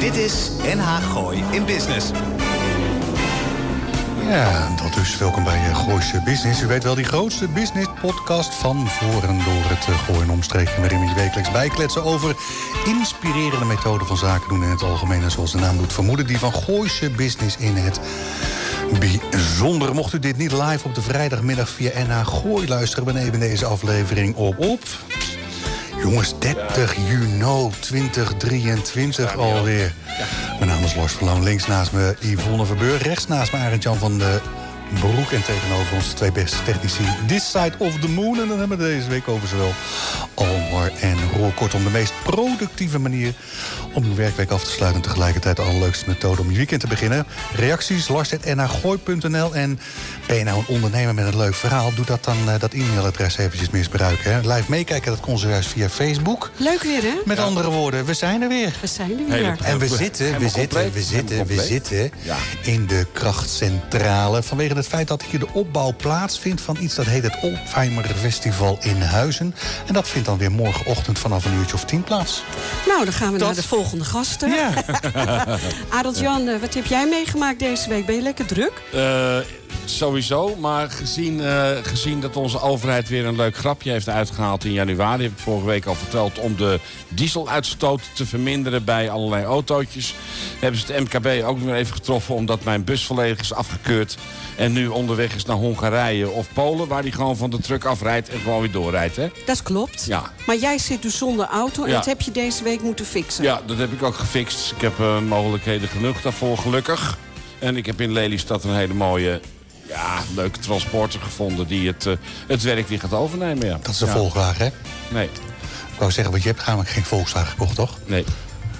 Dit is NH Gooi in Business. Ja, dat dus. Welkom bij uh, Gooise Business. U weet wel, die grootste business podcast van voor en door het uh, Gooi en omstreken... waarin we je wekelijks bijkletsen over inspirerende methoden van zaken doen... in het algemeen en zoals de naam doet vermoeden... die van Gooise Business in het bijzonder. Mocht u dit niet live op de vrijdagmiddag via NH Gooi luisteren... beneden deze aflevering op op... Jongens, 30 juni 2023 alweer. Mijn naam is Lars Verloon. Links naast me Yvonne Verburg. Rechts naast me Arend Jan van de Broek. En tegenover ons twee beste technici. This side of the moon. En dan hebben we deze week over zowel Almar en Roor. Kortom, de meest productieve manier om uw werkweek af te sluiten... en tegelijkertijd de allerleukste methode om je weekend te beginnen. Reacties, lars.nhgooi.nl. En ben je nou een ondernemer met een leuk verhaal... doe dat dan uh, dat e-mailadres eventjes misbruiken. Hè. Live meekijken, dat kon zojuist via Facebook. Leuk weer, hè? Met ja. andere woorden, we zijn er weer. We zijn er weer. En we zitten, we zitten, we zitten, we zitten ja. in de krachtcentrale... vanwege het feit dat hier de opbouw plaatsvindt... van iets dat heet het Oldtimer Festival in Huizen. En dat vindt dan weer morgenochtend vanaf een uurtje of tien plaats. Nou, dan gaan we dat... naar de volgende gasten. Ja. Adelt Jan, wat heb jij meegemaakt deze week? Ben je lekker druk? Uh, sowieso, maar gezien, uh, gezien dat onze overheid weer een leuk grapje heeft uitgehaald in januari... heb ik vorige week al verteld om de dieseluitstoot te verminderen bij allerlei autootjes... hebben ze het MKB ook weer even getroffen omdat mijn bus volledig is afgekeurd... en nu onderweg is naar Hongarije of Polen... waar die gewoon van de truck afrijdt en gewoon weer doorrijdt. Hè? Dat klopt. Ja. Maar jij zit dus zonder auto en ja. dat heb je deze week moeten fixen. Ja, dat heb ik ook gefixt. Ik heb uh, mogelijkheden genoeg daarvoor, gelukkig. En ik heb in Lelystad een hele mooie ja, leuke transporter gevonden die het, uh, het werk weer gaat overnemen. Ja. Dat is een ja. Volkswagen, hè? Nee. Ik wou zeggen, want je hebt namelijk geen Volkswagen gekocht, toch? Nee.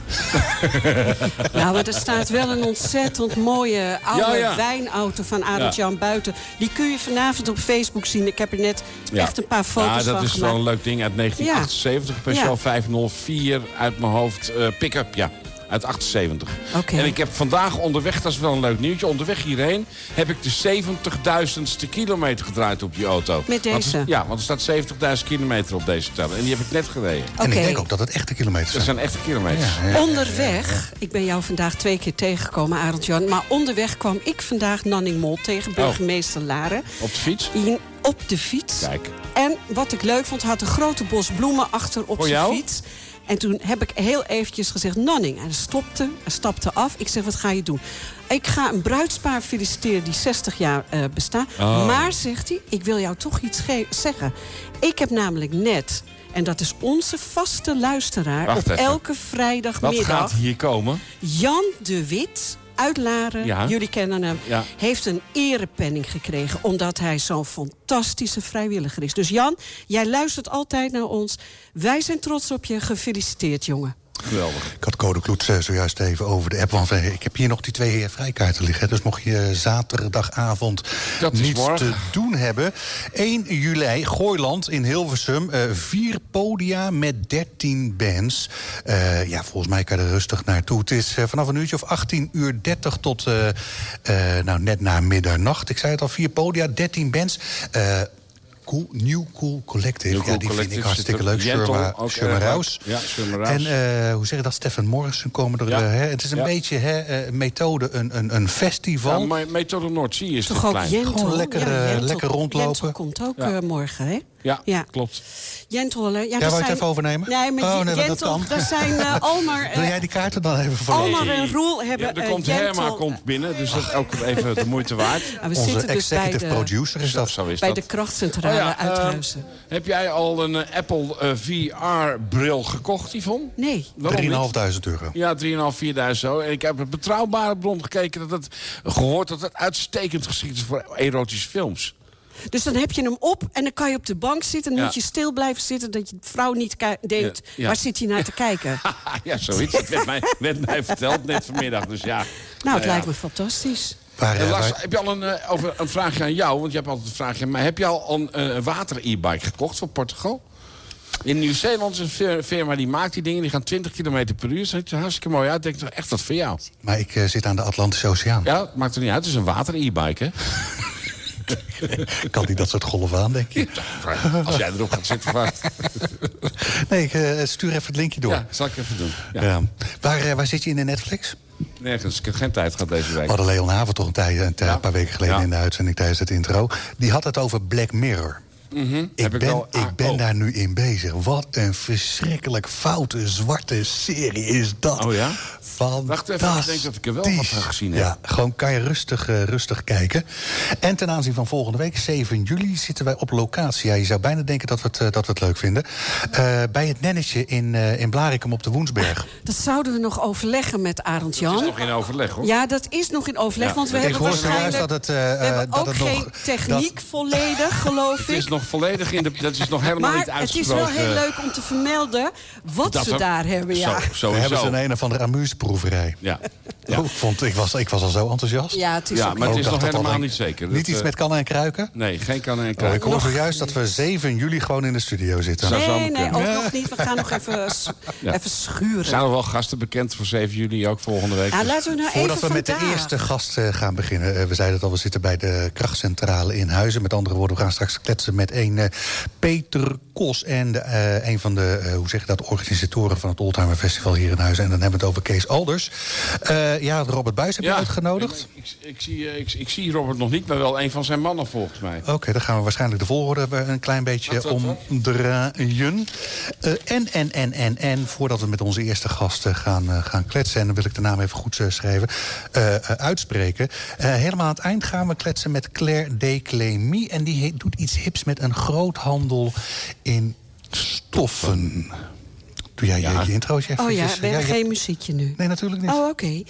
nou, maar er staat wel een ontzettend mooie oude ja, ja. wijnauto van Adelt Jan buiten. Die kun je vanavond op Facebook zien. Ik heb er net echt een paar foto's van gemaakt. Ja, dat is wel een leuk ding uit 1978. Peugeot 504 uit mijn hoofd. Uh, pick-up, ja uit 78. Okay. En ik heb vandaag onderweg, dat is wel een leuk nieuwtje... onderweg hierheen heb ik de 70.000ste kilometer gedraaid op die auto. Met deze? Want, ja, want er staat 70.000 kilometer op deze teller. En die heb ik net gereden. Okay. En ik denk ook dat het echte kilometers zijn. Dat zijn echte kilometers. Ja, ja, onderweg, ik ben jou vandaag twee keer tegengekomen, Arend Jan... maar onderweg kwam ik vandaag Nanning Mol tegen burgemeester oh. Laren. Op de fiets? In, op de fiets. Kijk. En wat ik leuk vond, had een grote bos bloemen achter op zijn fiets... En toen heb ik heel eventjes gezegd, Nanning. En hij stopte, hij stapte af. Ik zeg, wat ga je doen? Ik ga een bruidspaar feliciteren die 60 jaar uh, bestaat. Oh. Maar, zegt hij, ik wil jou toch iets zeggen. Ik heb namelijk net, en dat is onze vaste luisteraar... Wacht op even. elke vrijdagmiddag... Wat gaat hier komen? Jan de Wit uit Laren, ja. jullie kennen hem... Ja. heeft een erepenning gekregen... omdat hij zo'n fantastische vrijwilliger is. Dus Jan, jij luistert altijd naar ons. Wij zijn trots op je. Gefeliciteerd, jongen. Geweldig. Ik had Code Kloets uh, zojuist even over de app. Want uh, ik heb hier nog die twee vrijkaarten liggen. Dus mocht je zaterdagavond niets morgen. te doen hebben. 1 juli, Gooiland in Hilversum. Uh, vier podia met 13 bands. Uh, ja, volgens mij kan je er rustig naartoe. Het is uh, vanaf een uurtje of 18 uur 30 tot nou, net na middernacht. Ik zei het al, vier podia, 13 bands. Cool, New Cool Collective. New cool ja, die Collective vind ik hartstikke leuk. Sherma, ook Sherma erg Rouse. Ja, Sherma En uh, hoe zeg je dat? Stefan Morrison komen er. Ja. Uh, hè? Het is een Ja. beetje hè, uh, methode, een, een, een festival. Ja, maar Methode Noordzee is Toch te ook klein. Jentel? Gewoon lekker, lekker rondlopen. Jentel komt ook Ja. eh, morgen, hè? Ja, Ja. klopt. Jentel, ja, dat wou zijn... het even overnemen? Nee, maar oh, nee, maar dat kan. daar zijn eh, Almar... eh, Wil jij die kaarten dan even voor Almar en Roel hebben... Ja, er eh, komt Herma komt binnen, dus dat is ook even de moeite waard. Ah, we Onze zitten dus bij executive de, producer is dat. Zo is bij dat. de krachtcentrale Oh ja, uit eh, Huizen. Heb jij al een eh, Apple eh, VR-bril gekocht, Yvonne? Nee. Waarom niet? 3.500 euro. Ja, 3.500, 4.000 zo. En ik heb een betrouwbare bron gekeken dat het gehoord dat het uitstekend geschikt is voor erotische films. Dus dan heb je hem op en dan kan je op de bank zitten. Dan Ja. moet je stil blijven zitten dat je vrouw niet denkt... Ja, ja. waar zit hij naar te kijken? ja, zoiets. Dat werd mij, werd mij verteld net vanmiddag. Dus ja. Nou, het ja. lijkt me fantastisch. Waar, En eh, Lars, waar- heb je al een, eh, over een vraagje aan jou? Want je hebt altijd een vraagje aan mij. Heb je al een eh, water-e-bike gekocht voor Portugal? In Nieuw-Zeeland is een fir- firma die maakt die dingen. Die gaan 20 km per uur. Ziet er hartstikke mooi uit. Denk ik, echt wat voor jou. maar ik eh, zit aan de Atlantische Oceaan. Ja, het maakt er niet uit. Het is een water-e-bike, hè? Kan die dat soort golven aan, denk je? Als jij erop gaat zitten vast. Nee, ik eh, stuur even het linkje door. Ja, zal ik even doen. Ja. Ja. Waar, eh, waar zit je in de Netflix? Nergens. Ik heb geen tijd gehad deze We week. hadden Leon Haven toch een, tijd, een, Ja. een paar weken geleden in de uitzending tijdens het intro. Die had het over Black Mirror. Ik Mhm. Ik ben, wel- ah, ik ben oh. daar nu in bezig. Wat een verschrikkelijk foute, zwarte serie is dat. Oh ja? Fantastisch. Wacht even, ik denk dat ik er wel wat van gezien heb. Ja, gewoon kan je rustig, eh, rustig kijken. En ten aanzien van volgende week, 7 juli, zitten wij op locatie. Ja, je zou bijna denken dat we het, eh, dat we het leuk vinden. Eh, bij het Nennetje in, eh in Blarikum op de Woensberg. Dat zouden we nog overleggen met Arend Het Jan. is nog in overleg, hoor. Ja, dat is nog in overleg, Ja. want we Ik hebben hoor waarschijnlijk... dat het, eh, we hebben dat ook het geen nog- techniek volledig, geloof Het ik. is nog volledig in de... Dat is nog helemaal maar niet het is uitgesproken. wel heel leuk om te vermelden wat Dat ze we- daar hebben, ja. Zo, We hebben ze een een of andere amuseproeverij. Ja. Ja. ik, vond, ik, was, ik was al zo enthousiast. Ja, het is Ja, maar het Oh, is ik nog dat helemaal al- niet zeker. Niet Dat, iets eh, met kannen en kruiken? Nee, geen kan en Oh, ik kruik. hoor zojuist dat we 7 juli gewoon in de studio zitten. Nee, nee, ook nog niet. We gaan nog even, even schuren. Zijn er wel gasten bekend voor 7 juli ook volgende week? Ja, Dus- laten we nou Voordat even we met de eerste gast eh, gaan beginnen. eh, we zeiden het al, we zitten bij de krachtcentrale in Huizen. Met andere woorden, we gaan straks kletsen met een eh, Peter Kos. En de, eh, een van de, eh, hoe zeg je dat, organisatoren van het Oldtimer Festival hier in Huizen. En dan hebben we het over Kees Alders. Ja, Robert Buis heb je uitgenodigd. Ik, ik, ik zie, ik, ik zie Robert nog niet, maar wel een van zijn mannen volgens mij. Oké, dan gaan we waarschijnlijk de volgorde een klein beetje omdraaien. En, en, en, en, en, voordat we met onze eerste gasten gaan, gaan kletsen... en dan wil ik de naam even goed schrijven, uitspreken. Helemaal aan het eind gaan we kletsen met Claire Declemy. En die doet iets hips met een groothandel in stoffen. Doe jij je- Ja. je, introotje even? Oh ja, we hebben je- geen muziekje nu. Nee, natuurlijk niet. Oh, oké.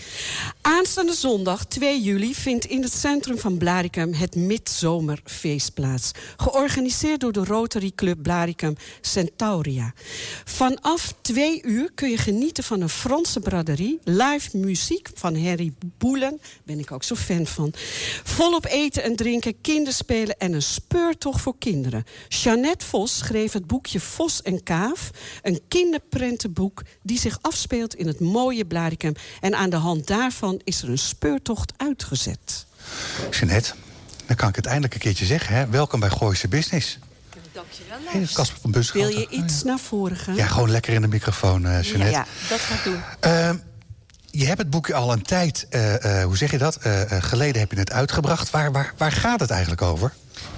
Aanstaande zondag 2 juli vindt in het centrum van Blaricum het Midzomerfeest plaats. Georganiseerd door de Rotary Club Blaricum Centauria. Vanaf 2 uur kun je genieten van een Franse braderie, live muziek van Harry Boelen, ben ik ook zo fan van. Volop eten en drinken, kinderspelen en een speurtocht voor kinderen. Jeannette Vos schreef het boekje Vos en Kaaf, een kinderprentenboek die zich afspeelt in het mooie Blaricum. En aan de hand daarvan is er een speurtocht uitgezet. Jeanette, dan kan ik het eindelijk een keertje zeggen. Hè? Welkom bij Gooise Business. Dankjewel, Hey, Casper van Bussen. Wil je iets naar voren gaan? Ja, gewoon lekker in de microfoon, eh Jeanette. Ja, dat ga ik doen. Ehm, je hebt het boekje al een tijd, eh, eh, hoe zeg je dat, geleden heb je het uitgebracht. Waar, waar, waar gaat het eigenlijk over?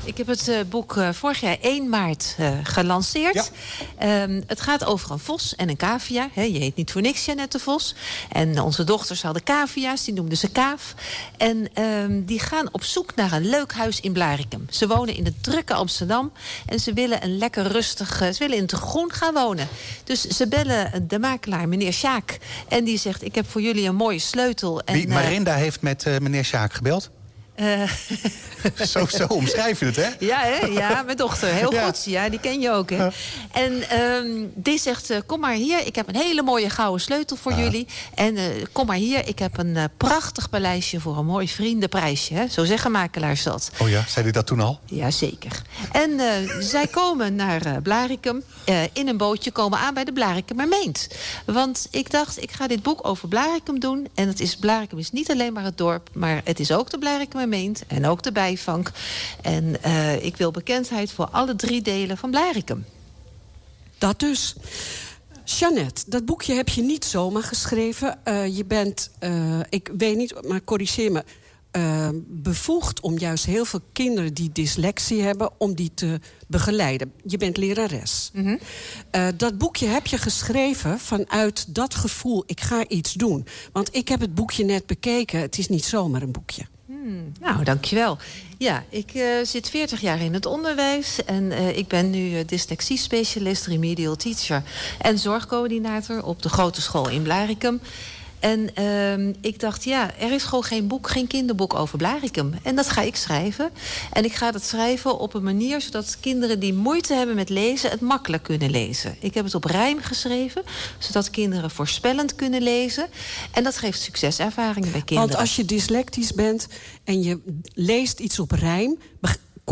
Ik heb het eh, boek eh, vorig jaar 1 maart eh, gelanceerd. Ja. Ehm, het gaat over een vos en een cavia. Je heet niet voor niks Jeannette de Vos. En onze dochters hadden cavia's, die noemden ze kaaf. En ehm, die gaan op zoek naar een leuk huis in Blaricum. Ze wonen in het drukke Amsterdam. En ze willen een lekker rustig... ze willen in het groen gaan wonen. Dus ze bellen de makelaar, meneer Sjaak. En die zegt, ik heb voor jullie een mooie sleutel. En, Wie, Marinda heeft met meneer Sjaak gebeld. Eh, zo, zo omschrijf je het, hè? Ja, hè? ja, mijn dochter. Heel Ja. goed. Ja, die ken je ook. Hè? En ehm, die zegt, eh, kom maar hier. Ik heb een hele mooie gouden sleutel voor jullie. En eh, kom maar hier. Ik heb een prachtig paleisje voor een mooi vriendenprijsje. Hè? Zo zeggen makelaars dat. Oh ja, zei hij dat toen al? Jazeker. En eh, zij komen naar Blaricum. eh, in een bootje komen aan bij de Blaricum Meent. Want ik dacht, ik ga dit boek over Blaricum doen. En het is, Blaricum is niet alleen maar het dorp... maar het is ook de Meent en ook de bijvank. En eh, ik wil bekendheid voor alle drie delen van Blaricum. Dat dus. Jeannette, dat boekje heb je niet zomaar geschreven. Eh, je bent, eh, ik weet niet, maar corrigeer me... bevoegd om juist heel veel kinderen die dyslexie hebben... om die te begeleiden. Je bent lerares. Eh, dat boekje heb je geschreven vanuit dat gevoel... ik ga iets doen. Want ik heb het boekje net bekeken. Het is niet zomaar een boekje. Nou, dankjewel. Ja, ik eh, zit 40 jaar in het onderwijs. En eh, ik ben nu uh, dyslexie-specialist, remedial teacher... en zorgcoördinator op de grote school in Blaricum. En ehm, ik dacht, ja, er is gewoon geen boek, geen kinderboek over Blaricum. En dat ga ik schrijven. En ik ga dat schrijven op een manier zodat kinderen die moeite hebben met lezen... het makkelijk kunnen lezen. Ik heb het op rijm geschreven, zodat kinderen voorspellend kunnen lezen. En dat geeft succeservaringen bij kinderen. Want als je dyslectisch bent en je leest iets op rijm...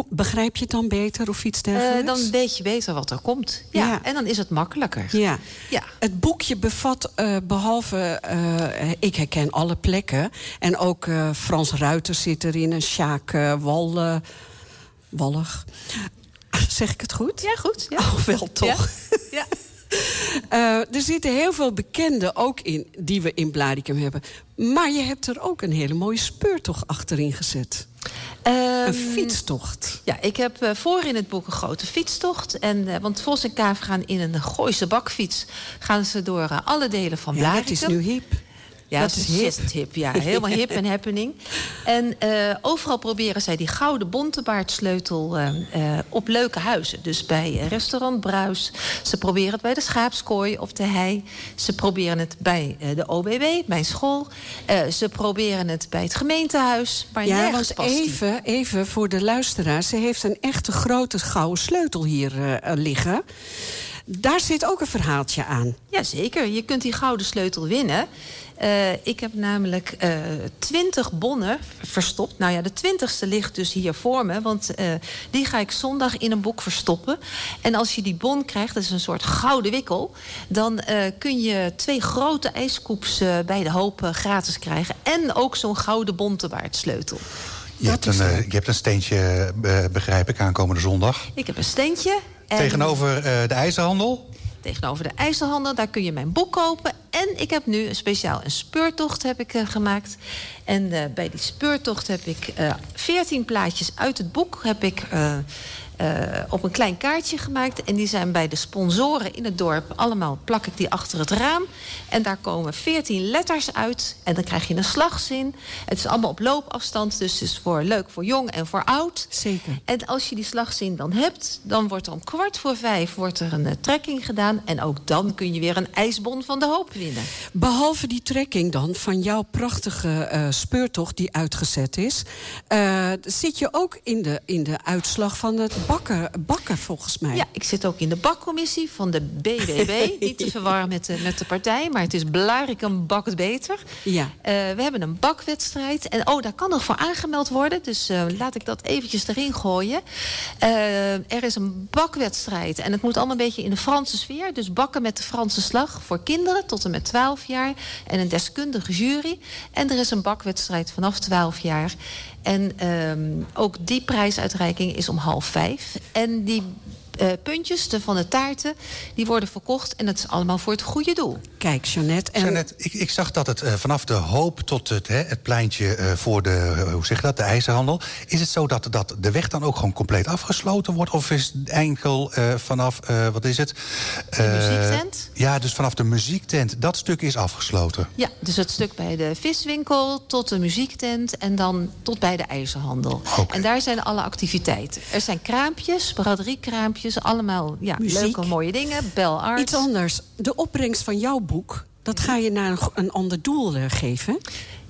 Begrijp je het dan beter of iets dergelijks? Uh, dan weet je beter wat er komt. Ja, En dan is het makkelijker. Ja. ja. Het boekje bevat uh, behalve... Uh, ik herken alle plekken. En ook Frans Ruiter zit erin. En Sjaak Wal, Wallig. Zeg ik het goed? Ja, goed. Ja. Oh, wel toch. Ja. er zitten heel veel bekenden ook in die we in Blaricum hebben. Maar je hebt er ook een hele mooie speurtocht achterin gezet. Um, een fietstocht. Ja, ik heb uh, voor in het boek een grote fietstocht. En, uh, want Vos en Kaaf gaan in een Gooise bakfiets... gaan ze door uh, alle delen van Blaricum. Ja, het is nu hip. Ja, dat is hip. hip. Ja, helemaal hip en happening. En uh, overal proberen zij die gouden bontebaardsleutel uh, uh, op leuke huizen. Dus bij restaurant Bruis. Ze proberen het bij de schaapskooi op de hei. Ze proberen het bij de OBW, mijn school. ze proberen het bij het gemeentehuis. Maar ja, want even, even voor de luisteraar. Ze heeft een echte grote gouden sleutel hier liggen. Daar zit ook een verhaaltje aan. Jazeker, je kunt die gouden sleutel winnen. Uh, ik heb namelijk uh, twintig bonnen verstopt. Nou ja, de twintigste ligt dus hier voor me. Want uh, die ga ik zondag in een boek verstoppen. En als je die bon krijgt, dat is een soort gouden wikkel... dan kun je twee grote ijskoeps bij de hoop gratis krijgen. En ook zo'n gouden bontebaardsleutel. Je hebt, een, je hebt een steentje, begrijp ik, aankomende zondag. Ik heb een steentje. En... Tegenover de ijzerhandel? Tegenover de IJsselhandel. Daar kun je mijn boek kopen. En ik heb nu een speciaal een speurtocht heb ik, uh, gemaakt. En uh, bij die speurtocht heb ik eh, 14 plaatjes uit het boek... heb ik uh, op een klein kaartje gemaakt. En die zijn bij de sponsoren in het dorp. Allemaal plak ik die achter het raam. En daar komen 14 letters uit. En dan krijg je een slagzin. Het is allemaal op loopafstand. Dus het is voor, leuk voor jong en voor oud. Zeker. En als je die slagzin dan hebt... dan wordt er om kwart voor vijf wordt er een uh, trekking gedaan. En ook dan kun je weer een ijsbon van de hoop winnen. Behalve die trekking dan van jouw prachtige uh, speurtocht die uitgezet is... zit je ook in de, in de uitslag van het bakken, bakken volgens mij. Ja, ik zit ook in de bakcommissie van de BBB. Niet te verwarren met de, met de partij, maar het is Blaricum bakt beter. Ja. Uh, we hebben een bakwedstrijd. En oh, daar kan nog voor aangemeld worden. Dus uh, laat ik dat eventjes erin gooien. Uh, er is een bakwedstrijd. En het moet allemaal een beetje in de Franse sfeer. Dus bakken met de Franse slag voor kinderen tot en met 12 jaar. En een deskundige jury. En er is een bakwedstrijd vanaf 12 jaar. En um, ook die prijsuitreiking is om half vijf. En die uh, puntjes de, van de taarten, die worden verkocht. En dat is allemaal voor het goede doel. Kijk, Jeannette. En... Jeannette, ik, ik zag dat het uh, vanaf de hoop tot het, hè, het pleintje uh, voor de, hoe zeg je dat, de ijzerhandel. Is het zo dat, dat de weg dan ook gewoon compleet afgesloten wordt? Of is het enkel vanaf, wat is het? De muziektent? Ja, dus vanaf de muziektent. Dat stuk is afgesloten. Ja, dus het stuk bij de viswinkel tot de muziektent en dan tot bij de ijzerhandel. Okay. En daar zijn alle activiteiten. Er zijn kraampjes, braderiekraampjes allemaal ja, leuke, mooie dingen. Bel Arts. Iets anders. De opbrengst van jouw boek, dat ga je naar een, een ander doel uh, geven.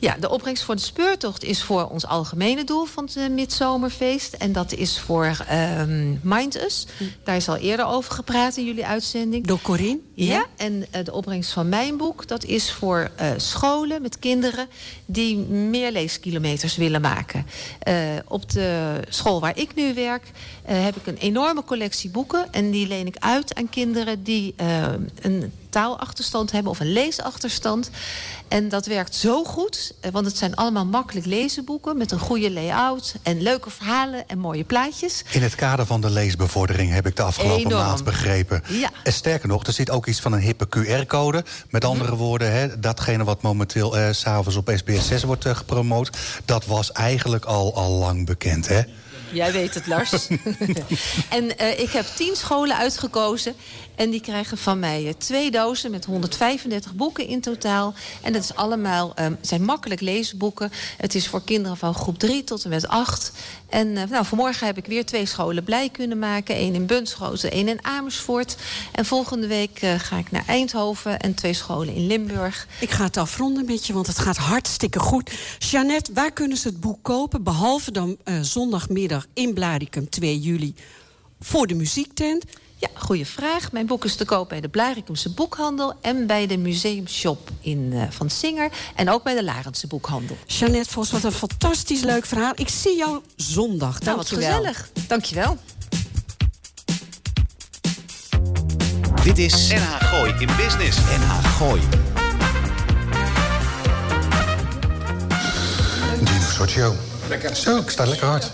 Ja, de opbrengst voor de speurtocht is voor ons algemene doel van het midzomerfeest. En dat is voor um, Mind Us. Daar is al eerder over gepraat in jullie uitzending. Door Corine? Ja, ja. en uh, de opbrengst van mijn boek... dat is voor uh, scholen met kinderen die meer leeskilometers willen maken. Uh, op de school waar ik nu werk heb ik een enorme collectie boeken. En die leen ik uit aan kinderen die een taalachterstand hebben of een leesachterstand. En dat werkt zo goed, eh, want het zijn allemaal makkelijk lezenboeken... met een goede layout en leuke verhalen en mooie plaatjes. In het kader van de leesbevordering heb ik de afgelopen Enorm. maand begrepen. Ja. En sterker nog, er zit ook iets van een hippe QR-code. Met andere woorden, hè, datgene wat momenteel eh, s'avonds op SBS 6 wordt uh, gepromoot... dat was eigenlijk al, al lang bekend, hè? Jij weet het, Lars. en uh, ik heb tien scholen uitgekozen. En die krijgen van mij uh, twee dozen met 135 boeken in totaal. En dat is allemaal, um, zijn makkelijk leesboeken. Het is voor kinderen van groep 3 tot en met 8. En uh, nou, vanmorgen heb ik weer twee scholen blij kunnen maken. Eén in Bunschoten, één in Amersfoort. En volgende week uh, ga ik naar Eindhoven en twee scholen in Limburg. Ik ga het afronden met je, want het gaat hartstikke goed. Jeannette, waar kunnen ze het boek kopen? Behalve dan uh, zondagmiddag in Blaricum 2 juli voor de muziektent. Ja, goede vraag. Mijn boek is te koop bij de Blaricumse boekhandel... en bij de museumshop in, uh, van Singer. En ook bij de Larense boekhandel. Jeannette Vos, wat een fantastisch leuk verhaal. Ik zie jou zondag. Nou, wat gezellig. Dankjewel. Dit is NH Gooi in Business. NH Gooi. Dino Socio. Zo, ik sta lekker hard.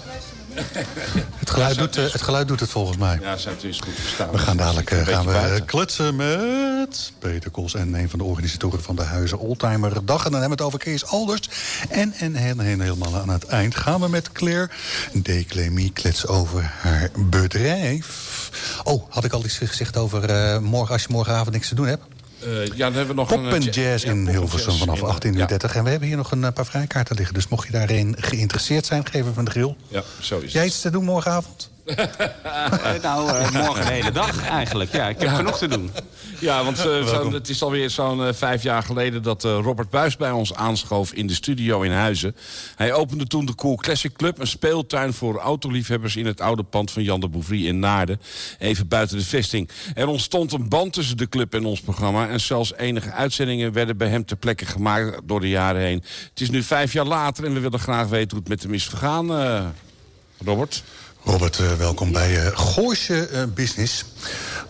Het geluid, doet, uh, het geluid doet het volgens mij. Ja, is goed verstaan. We gaan dadelijk uh, gaan we kletsen met Peter Kos... en een van de organisatoren van de Huizen Oldtimer Dag. En dan hebben we het over Kees Alders. En, en, en, en helemaal aan het eind gaan we met Claire Declemy kletsen over haar bedrijf. Oh, had ik al iets gezegd over uh, morgen als je morgenavond niks te doen hebt? Uh, ja, dan hebben we nog Pop een... en jazz in ja, Hilversum vanaf 18.30 uur. Ja. En we hebben hier nog een paar vrijkaarten liggen. Dus mocht je daarin geïnteresseerd zijn, geef even de grill. Ja, zo is Jij iets te doen morgenavond? Uh, nou, uh, morgen de hele dag eigenlijk. Ja, ik heb ja. genoeg te doen. Ja, want zo, het is alweer zo'n vijf jaar geleden... dat Robert Buis bij ons aanschoof in de studio in Huizen. Hij opende toen de Cool Classic Club... een speeltuin voor autoliefhebbers in het oude pand van Jan de Bouvrie in Naarden. Even buiten de vesting. Er ontstond een band tussen de club en ons programma... en zelfs enige uitzendingen werden bij hem ter plekke gemaakt door de jaren heen. Het is nu vijf jaar later en we willen graag weten hoe het met hem is vergaan. Robert? Robert, uh, welkom bij uh, Gooische uh, Business.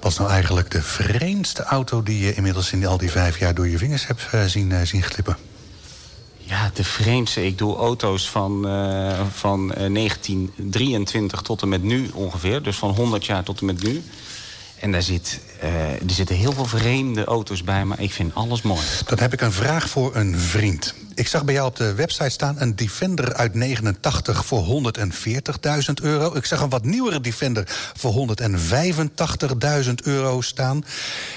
Wat is nou eigenlijk de vreemdste auto die je inmiddels in al die vijf jaar door je vingers hebt zien, zien glippen? Ja, de vreemdste. Ik doe auto's van, van 1923 tot en met nu ongeveer. Dus van 100 jaar tot en met nu. En daar uh, er zitten heel veel vreemde auto's bij, maar ik vind alles mooi. Dan heb ik een vraag voor een vriend. Ik zag bij jou op de website staan een Defender uit 89 voor 140.000 euro. Ik zag een wat nieuwere Defender voor 185.000 euro staan.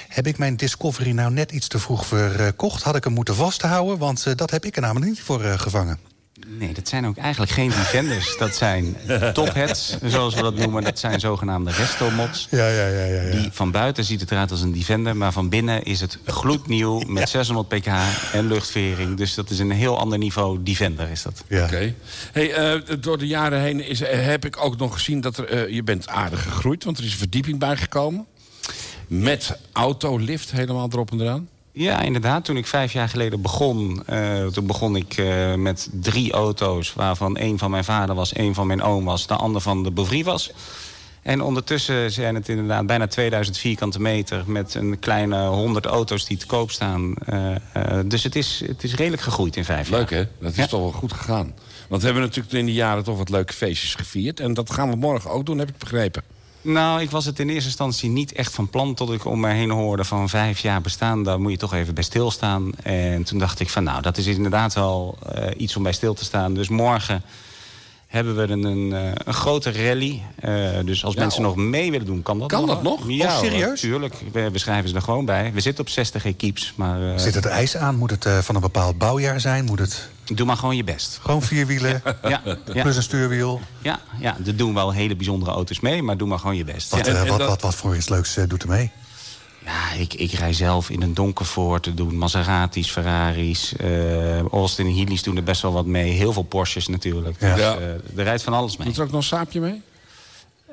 Heb ik mijn Discovery nou net iets te vroeg verkocht? Had ik hem moeten vasthouden? Want uh, dat heb ik er namelijk niet voor uh, gevangen. Nee, dat zijn ook eigenlijk geen defenders. Dat zijn topheads, zoals we dat noemen. Dat zijn zogenaamde resto-mods. Ja, ja, ja, ja, ja. Die van buiten ziet het eruit als een defender... maar van binnen is het gloednieuw met 600 pk en luchtvering. Dus dat is een heel ander niveau defender, is dat. Ja. Oké. Okay. Hey, uh, door de jaren heen is, heb ik ook nog gezien dat er, uh, je bent aardig gegroeid... want er is een verdieping bijgekomen. Met autolift helemaal erop en eraan. Ja, inderdaad. Toen ik vijf jaar geleden begon... Uh, toen begon ik uh, met drie auto's... waarvan één van mijn vader was, één van mijn oom was... de ander van de Bovrie was. En ondertussen zijn het inderdaad bijna 2000 vierkante meter... met een kleine 100 auto's die te koop staan. Uh, dus het is, het is redelijk gegroeid in vijf Leuk, jaar. Leuk, hè? Dat is ja. toch wel goed gegaan. Want we hebben natuurlijk in die jaren toch wat leuke feestjes gevierd. En dat gaan we morgen ook doen, heb ik begrepen. Nou, ik was het in eerste instantie niet echt van plan... tot ik om me heen hoorde van vijf jaar bestaan... daar moet je toch even bij stilstaan. En toen dacht ik van nou, dat is inderdaad wel uh, iets om bij stil te staan. Dus morgen hebben we een, een, een grote rally. Uh, dus als ja, mensen nog mee willen doen, kan dat kan nog. dat nog? Ja, oh, serieus? Tuurlijk, we, we, schrijven ze er gewoon bij. We zitten op 60 equipes. Maar, uh, Zit het ijs aan? Moet het uh, van een bepaald bouwjaar zijn? Moet het... Doe maar gewoon je best. Gewoon vier wielen, ja, ja. plus een stuurwiel. Ja, ja, er doen wel hele bijzondere auto's mee, maar doe maar gewoon je best. Wat, ja. en, en wat, dat... wat, wat voor iets leuks doet er mee? Ja, ik, ik rij zelf in een donker Ford. Er doen Maseratis, Ferraris. Uh, Austin en Healey's doen er best wel wat mee. Heel veel Porsches natuurlijk. Ja. Dus, uh, er rijdt van alles mee. Doet er ook nog een saapje mee?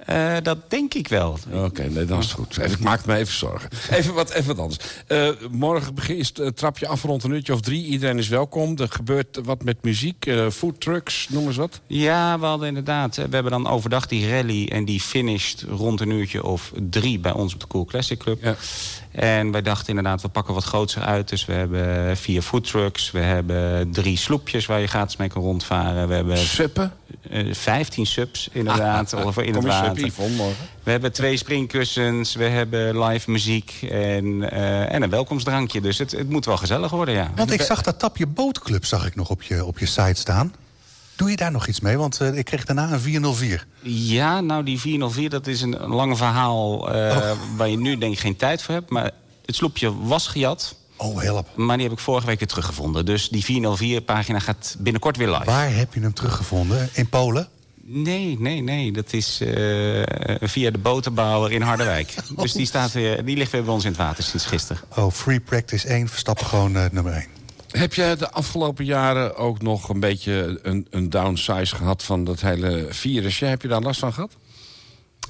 Uh, dat denk ik wel. Oké, okay, nee, dan is het goed. Even, ik maak me even zorgen. Even wat, even wat anders. Uh, morgen begin, uh, trap je af rond een uurtje of drie. Iedereen is welkom. Er gebeurt wat met muziek, uh, food trucks, noem eens wat. Ja, we hadden inderdaad. We hebben dan overdag die rally en die finished rond een uurtje of drie bij ons op de Cool Classic Club. Ja. En wij dachten inderdaad, we pakken wat groter uit. Dus we hebben vier foodtrucks. We hebben drie sloepjes waar je gratis mee kan rondvaren. We hebben Suppen? Uh, 15 subs inderdaad. Ah, of in het water. We hebben twee springkussens. We hebben live muziek. En, uh, en een welkomstdrankje. Dus het, het moet wel gezellig worden, ja. Want ik zag dat Tapje Bootclub zag ik nog op je, op je site staan. Doe je daar nog iets mee? Want ik kreeg daarna een 404. Ja, nou die 404, dat is een, lang verhaal... Oh. waar je nu denk ik geen tijd voor hebt. Maar het sloepje was gejat. Oh, help. Maar die heb ik vorige week weer teruggevonden. Dus die 404-pagina gaat binnenkort weer live. Waar heb je hem teruggevonden? In Polen? Nee, nee, nee. Dat is uh, via de boterbouwer in Harderwijk. Oh. Dus die, staat weer, die ligt weer bij ons in het water sinds gisteren. Oh, Free Practice 1, Verstappen gewoon uh, nummer 1. Heb jij de afgelopen jaren ook nog een beetje een, een downsize gehad van dat hele virusje? Heb je daar last van gehad?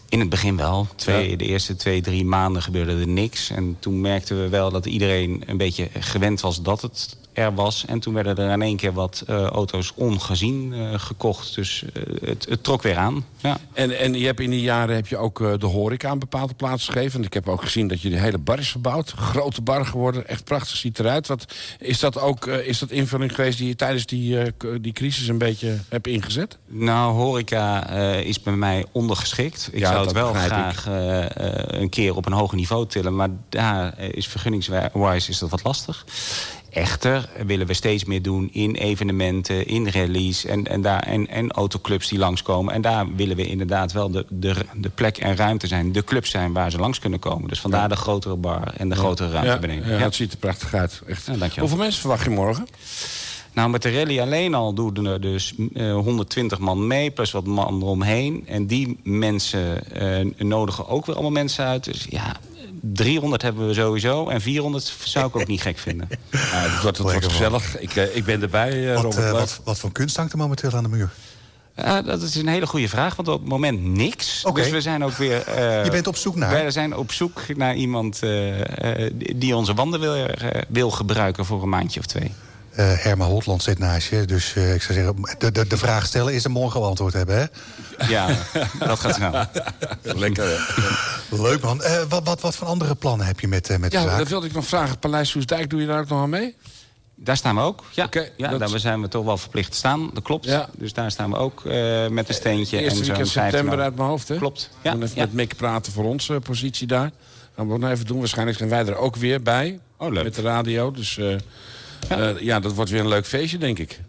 In het begin wel. Twee, De eerste twee, drie maanden gebeurde er niks. En toen merkten we wel dat iedereen een beetje gewend was dat het er was. En toen werden er in één keer wat uh, auto's ongezien uh, gekocht. Dus uh, het, het, trok weer aan. Ja. En, en je hebt in die jaren heb je ook de horeca aan bepaalde plaatsen gegeven. Ik heb ook gezien dat je de hele bar is verbouwd. Grote bar geworden. Echt prachtig ziet eruit. Wat, is dat ook is dat invulling geweest die je tijdens die, die crisis een beetje hebt ingezet? Nou, horeca is bij mij ondergeschikt. Ik ja, zou het wel graag een keer op een hoger niveau tillen. Maar daar is vergunningswijs is dat wat lastig. Echter willen we steeds meer doen in evenementen, in rallies en, en, daar, en, en autoclubs die langskomen. En daar willen we inderdaad wel de, de, de plek en ruimte zijn. De clubs zijn waar ze langs kunnen komen. Dus vandaar de grotere bar en de grotere ruimte ja, beneden. Ja, het ziet er prachtig uit. Echt. Hoeveel mensen verwacht je morgen? Nou, met de rally alleen al doen er dus uh, 120 man mee, plus wat man eromheen. En die mensen uh, nodigen ook weer allemaal mensen uit. Dus ja, 300 hebben we sowieso. En 400 zou ik ook niet gek vinden. Ja, het wordt, het wordt gezellig. Ik, uh, ik ben erbij, uh, wat, uh, wat, wat, voor kunst hangt er momenteel aan de muur? dat is een hele goede vraag, want op het moment niks. Okay. Dus we zijn ook weer... Je bent op zoek naar? Wij zijn op zoek naar iemand die onze wanden wil, wil gebruiken voor een maandje of twee. Uh, Herma Hotland zit naast je. Dus uh, ik zou zeggen, de, de, de vraag stellen is er morgen antwoord hebben, hè? Ja, dat gaat snel. Lekker. Leuk, man. Uh, wat, wat, wat voor andere plannen heb je met, met ja, de zaak? dat wilde ik nog vragen. Paleis Soesdijk, doe je daar ook nog aan mee? Daar staan we ook, ja. Okay, ja dat... Daar zijn we toch wel verplicht te staan, dat klopt. Ja. Dus daar staan we ook met een steentje. Eerste en weekend september uit mijn hoofd, hè? Klopt. Ja. Dan even ja. met Mick praten voor onze positie daar. Gaan we ook nog even doen. Waarschijnlijk zijn wij er ook weer bij. Oh, leuk. Met de radio, dus... Ja. Uh, ja, dat wordt weer een leuk feestje, denk ik.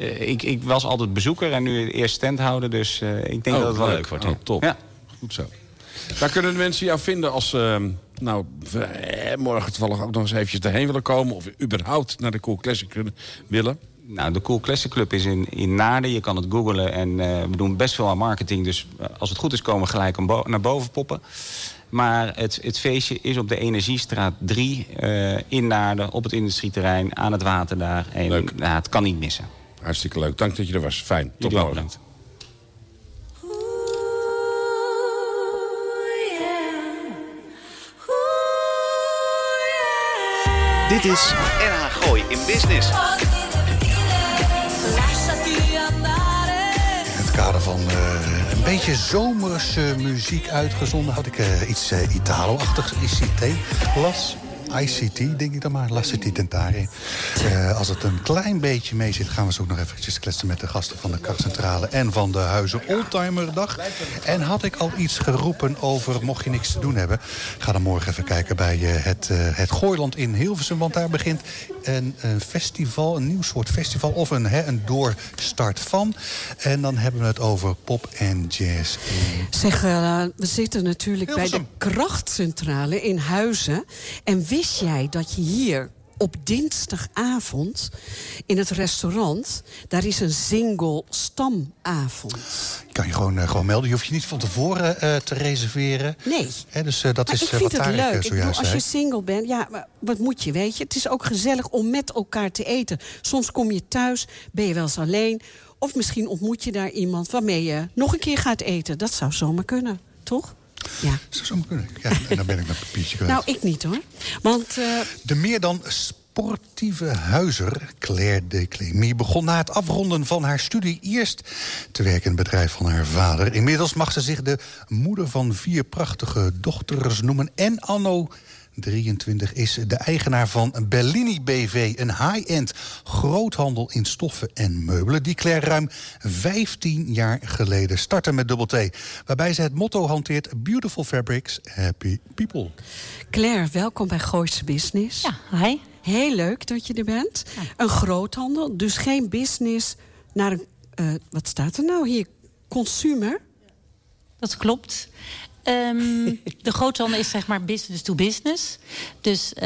Uh, ik, ik, was altijd bezoeker en nu eerst standhouder, dus uh, ik denk oh, dat het wel leuk, leuk wordt. Oh, top. Ja. Goed zo. Waar kunnen de mensen jou vinden als ze nou, morgen toevallig ook nog eens eventjes erheen willen komen... of überhaupt naar de Cool Classic willen? Nou, de Cool Classic Club is in, in Naarden. Je kan het googlen en we doen best veel aan marketing. Dus als het goed is komen we gelijk naar boven poppen. Maar het, het, feestje is op de Energiestraat 3 uh, in Naarden, op het industrieterrein, aan het water daar. En leuk. Nou, het kan niet missen. Hartstikke leuk. Dank dat je er was. Fijn. Tot morgen. Bedankt. Dit is NH Gooi in Business. Uh, een beetje zomerse muziek uitgezonden... had ik uh, iets uh, Italo-achtigs, ICT, las. ICT, denk ik dan maar, Lassiti Tentare. Uh, als het een klein beetje mee zit, gaan we zo ook nog eventjes kletsen... met de gasten van de Krachtcentrale en van de Huizen Oldtimerdag. En had ik al iets geroepen over, mocht je niks te doen hebben... ga dan morgen even kijken bij uh, het, uh, het Gooiland in Hilversum... want daar begint een, een festival, een nieuw soort festival... of een, een doorstart van. En dan hebben we het over pop en jazz. Zeg, we zitten natuurlijk Hilversum. bij de Krachtcentrale in Huizen... en wist jij dat je hier op dinsdagavond in het restaurant... daar is een single stamavond. Kan je gewoon, uh, gewoon melden. Je hoeft je niet van tevoren uh, te reserveren. Nee. He, dus uh, dat maar is ik vind wat het Tarek, leuk. zojuist ik bedoel, als je single bent, ja, maar wat moet je, weet je? Het is ook gezellig om met elkaar te eten. Soms kom je thuis, ben je wel eens alleen... of misschien ontmoet je daar iemand waarmee je nog een keer gaat eten. Dat zou zomaar kunnen, toch? Ja. Dat zou kunnen. Ja, en dan ben ik mijn papiertje kwijt. Nou, ik niet hoor. Want, uh... De meer dan sportieve huizer, Claire de Clémy... begon na het afronden van haar studie eerst te werken in het bedrijf van haar vader. Inmiddels mag ze zich de moeder van vier prachtige dochters noemen... en anno 23 is de eigenaar van Bellini BV, een high-end groothandel in stoffen en meubelen... die Claire ruim 15 jaar geleden startte met dubbel T. Waarbij ze het motto hanteert Beautiful Fabrics, Happy People. Claire, welkom bij Gooise Business. Ja, hi. Heel leuk dat je er bent. Ja. Een groothandel, dus geen business naar een uh, wat staat er nou hier? Consumer? Dat klopt. Um, de groothandel is zeg maar business to business. Dus uh,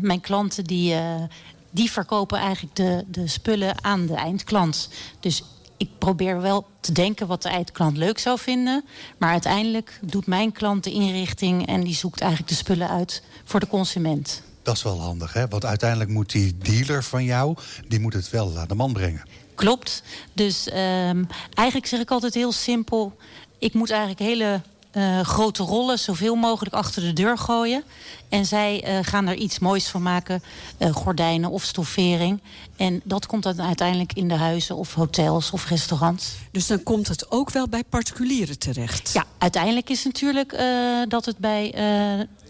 mijn klanten die, uh, die verkopen eigenlijk de, de spullen aan de eindklant. Dus ik probeer wel te denken wat de eindklant leuk zou vinden. Maar uiteindelijk doet mijn klant de inrichting en die zoekt eigenlijk de spullen uit voor de consument. Dat is wel handig, hè? Want uiteindelijk moet die dealer van jou... die moet het wel aan de man brengen. Klopt. Dus um, eigenlijk zeg ik altijd heel simpel... ik moet eigenlijk hele uh, grote rollen zoveel mogelijk achter de deur gooien. En zij uh, gaan er iets moois van maken. Uh, gordijnen of stoffering. En dat komt dan uiteindelijk in de huizen of hotels of restaurants. Dus dan komt het ook wel bij particulieren terecht? Ja, uiteindelijk is natuurlijk dat het bij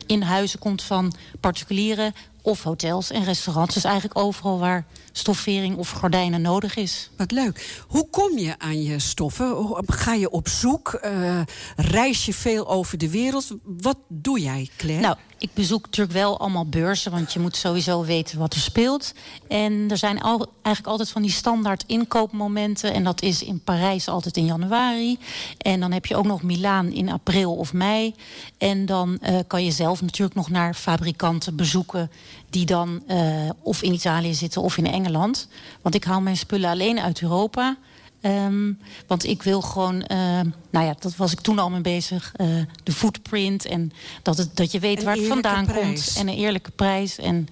in huizen komt van particulieren of hotels en restaurants. Dus eigenlijk overal waar stoffering of gordijnen nodig is. Wat leuk. Hoe kom je aan je stoffen? Ga je op zoek? Uh, reis je veel over de wereld? Wat doe jij, Claire? Nou, ik bezoek natuurlijk wel allemaal beurzen, want je moet sowieso weten wat er speelt. En er zijn al, eigenlijk altijd van die standaard inkoopmomenten. En dat is in Parijs altijd in januari. En dan heb je ook nog Milaan in april of mei. En dan uh, kan je zelf natuurlijk nog naar fabrikanten bezoeken die dan uh, of in Italië zitten of in Engeland. Want ik haal mijn spullen alleen uit Europa. Um, want ik wil gewoon, uh, nou ja, dat was ik toen al mee bezig. Uh, de footprint en dat, het, dat je weet waar het vandaan prijs. komt. En een eerlijke prijs. En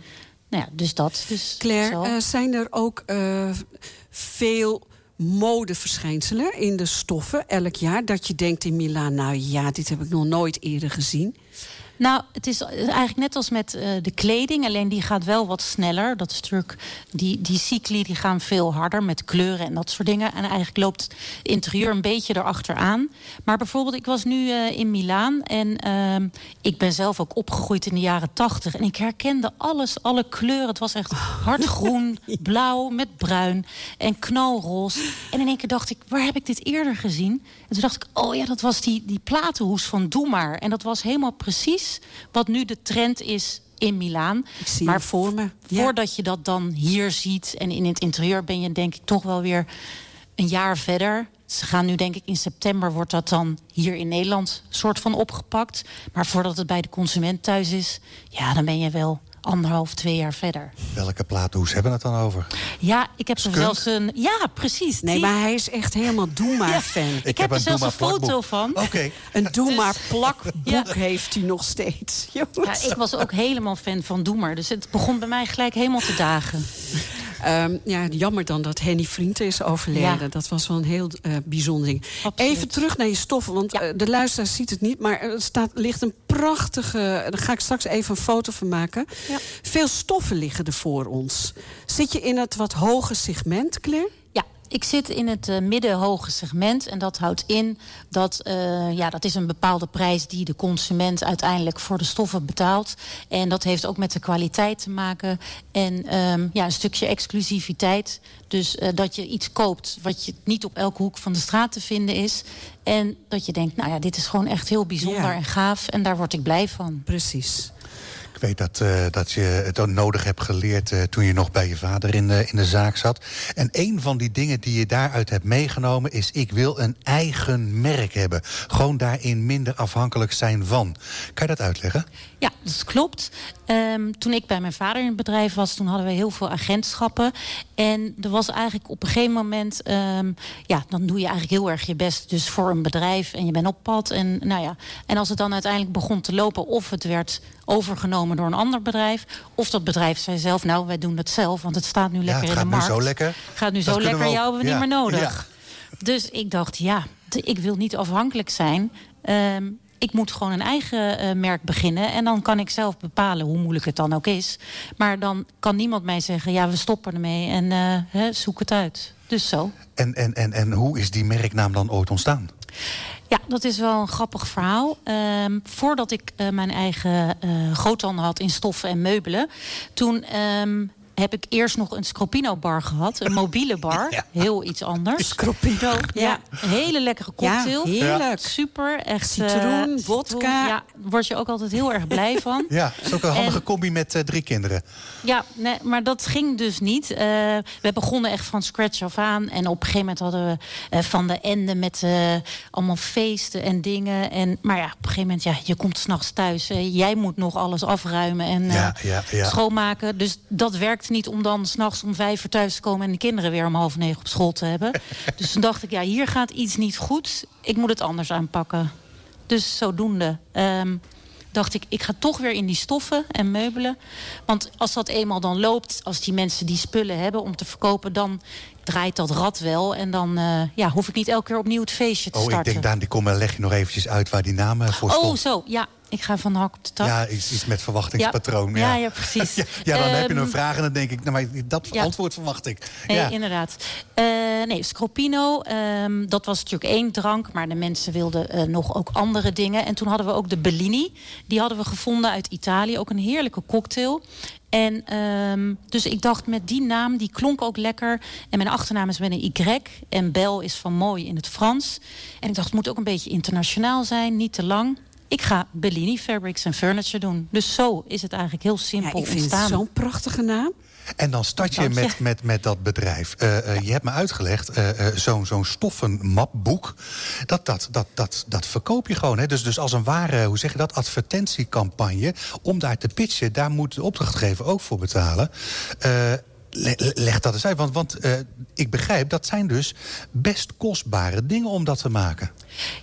nou ja, dus dat. Dus Claire, uh, zijn er ook veel modeverschijnselen in de stoffen elk jaar? Dat je denkt in Milaan, nou ja, dit heb ik nog nooit eerder gezien. Nou, het is eigenlijk net als met uh, de kleding. Alleen die gaat wel wat sneller. Dat is natuurlijk, die, die cycli die gaan veel harder met kleuren en dat soort dingen. En eigenlijk loopt het interieur een beetje erachteraan. Maar bijvoorbeeld, ik was nu uh, in Milaan. En uh, ik ben zelf ook opgegroeid in de jaren tachtig. En ik herkende alles, alle kleuren. Het was echt hardgroen, blauw met bruin en knalroze. En in één keer dacht ik, waar heb ik dit eerder gezien? En toen dacht ik, oh ja, dat was die, die platenhoes van Doe maar. En dat was helemaal precies wat nu de trend is in Milaan. maar voor me. Ja. Voordat je dat dan hier ziet en in het interieur ben je denk ik toch wel weer een jaar verder. Ze gaan nu denk ik in september wordt dat dan hier in Nederland soort van opgepakt. Maar voordat het bij de consument thuis is, ja, dan ben je wel anderhalf, twee jaar verder. Welke plaathoes hebben we het dan over? Ja, ik heb er zelfs een... Ja, precies. Nee, maar hij is echt helemaal Doe maar fan. Ik, ik, heb, heb er zelfs een foto van. Oké. Okay. Een Doe maar plakboek ja. heeft hij nog steeds. Ja, ik was ook helemaal fan van Doe maar. Dus het begon bij mij gelijk helemaal te dagen. Um, ja, jammer dan dat Henny Vrienden is overleden. Ja. Dat was wel een heel uh, bijzonder ding. Absoluut. Even terug naar je stoffen, want ja. uh, de luisteraar ziet het niet. Maar er staat, ligt een prachtige... Daar ga ik straks even een foto van maken. Ja. Veel stoffen liggen er voor ons. Zit je in het wat hoge segment, Claire? Ik zit in het uh, middenhoge segment. En dat houdt in dat uh, ja, dat is een bepaalde prijs die de consument uiteindelijk voor de stoffen betaalt. En dat heeft ook met de kwaliteit te maken. En um, ja, een stukje exclusiviteit. Dus uh, dat je iets koopt wat je niet op elke hoek van de straat te vinden is. En dat je denkt, nou ja, dit is gewoon echt heel bijzonder ja. en gaaf. En daar word ik blij van. Precies. Weet dat, uh, dat je het nodig hebt geleerd uh, toen je nog bij je vader in de, in de zaak zat. En een van die dingen die je daaruit hebt meegenomen is... ik wil een eigen merk hebben. Gewoon daarin minder afhankelijk zijn van. Kan je dat uitleggen? Ja, dat klopt. Um, toen ik bij mijn vader in het bedrijf was, toen hadden we heel veel agentschappen. En er was eigenlijk op een gegeven moment, um, ja, dan doe je eigenlijk heel erg je best dus voor een bedrijf en je bent op pad. En, nou ja, en als het dan uiteindelijk begon te lopen, of het werd overgenomen door een ander bedrijf, of dat bedrijf zei zelf, nou, wij doen het zelf, want het staat nu lekker in de markt. Gaat nu zo lekker. Gaat nu dat zo lekker, we jou hebben we ja. niet meer nodig. Ja. Dus ik dacht, ja, ik wil niet afhankelijk zijn. Um, ik moet gewoon een eigen uh, merk beginnen. En dan kan ik zelf bepalen hoe moeilijk het dan ook is. Maar dan kan niemand mij zeggen, ja, we stoppen ermee en uh, hè, zoek het uit. Dus zo. En, en, en, en hoe is die merknaam dan ooit ontstaan? Ja, dat is wel een grappig verhaal. Um, voordat ik uh, mijn eigen uh, groothandel had in stoffen en meubelen... toen um, heb ik eerst nog een Scropino-bar gehad. Een mobiele bar. Heel iets anders. Scropino. Ja, een hele lekkere cocktail. Ja, heerlijk. Super. Echt, Citroen, eh, wodka. Ja, daar word je ook altijd heel erg blij van. Ja, dat is ook een handige En- combi met eh, drie kinderen. Ja, nee, maar dat ging dus niet. Eh, we begonnen echt van scratch af aan. En op een gegeven moment hadden we eh, van de ende met eh, allemaal feesten en dingen. En, maar ja, op een gegeven moment, ja, je komt s'nachts thuis. jij moet nog alles afruimen en eh, Ja, ja, ja. schoonmaken. Dus dat werkt niet om dan s'nachts om vijf uur thuis te komen... en de kinderen weer om half negen op school te hebben. dus toen dacht ik, ja, hier gaat iets niet goed. Ik moet het anders aanpakken. Dus zodoende ehm, dacht ik, ik ga toch weer in die stoffen en meubelen. Want als dat eenmaal dan loopt, als die mensen die spullen hebben om te verkopen, dan draait dat rad wel. En dan eh, ja, hoef ik niet elke keer opnieuw het feestje te Oh, ik starten. denk, Daan, die kom, leg je nog eventjes uit waar die naam eh, voor oh, stond. zo, ja. Ik ga van hak op de tak. Ja, iets, iets met verwachtingspatroon. Ja, ja, precies. ja, ja, dan heb je een Ehm, vraag en dan denk ik, nou, maar dat antwoord verwacht ik. Nee, ja. inderdaad. Eh, nee, Scropino, ehm, dat was natuurlijk één drank... maar de mensen wilden eh, nog ook andere dingen. En toen hadden we ook de Bellini. Die hadden we gevonden uit Italië. Ook een heerlijke cocktail. En ehm, dus ik dacht, met die naam, die klonk ook lekker. En mijn achternaam is met een Y. En Bel is van mooi in het Frans. En ik dacht, het moet ook een beetje internationaal zijn. Niet te lang. Ik ga Bellini Fabrics and Furniture doen. Dus zo is het eigenlijk heel Ja, simpel ik vind het ontstaan. zo'n prachtige naam. En dan start je met, met, met dat bedrijf. Eh, eh, je hebt me uitgelegd, eh, eh, zo'n zo'n stoffen mapboek, dat, dat, dat, dat, dat verkoop je gewoon. Hè? Dus, dus als een ware, hoe zeg je dat, advertentiecampagne... om daar te pitchen, daar moet de opdrachtgever ook voor betalen. Le- le- leg dat eens uit, want, want eh, ik begrijp... dat zijn dus best kostbare dingen om dat te maken.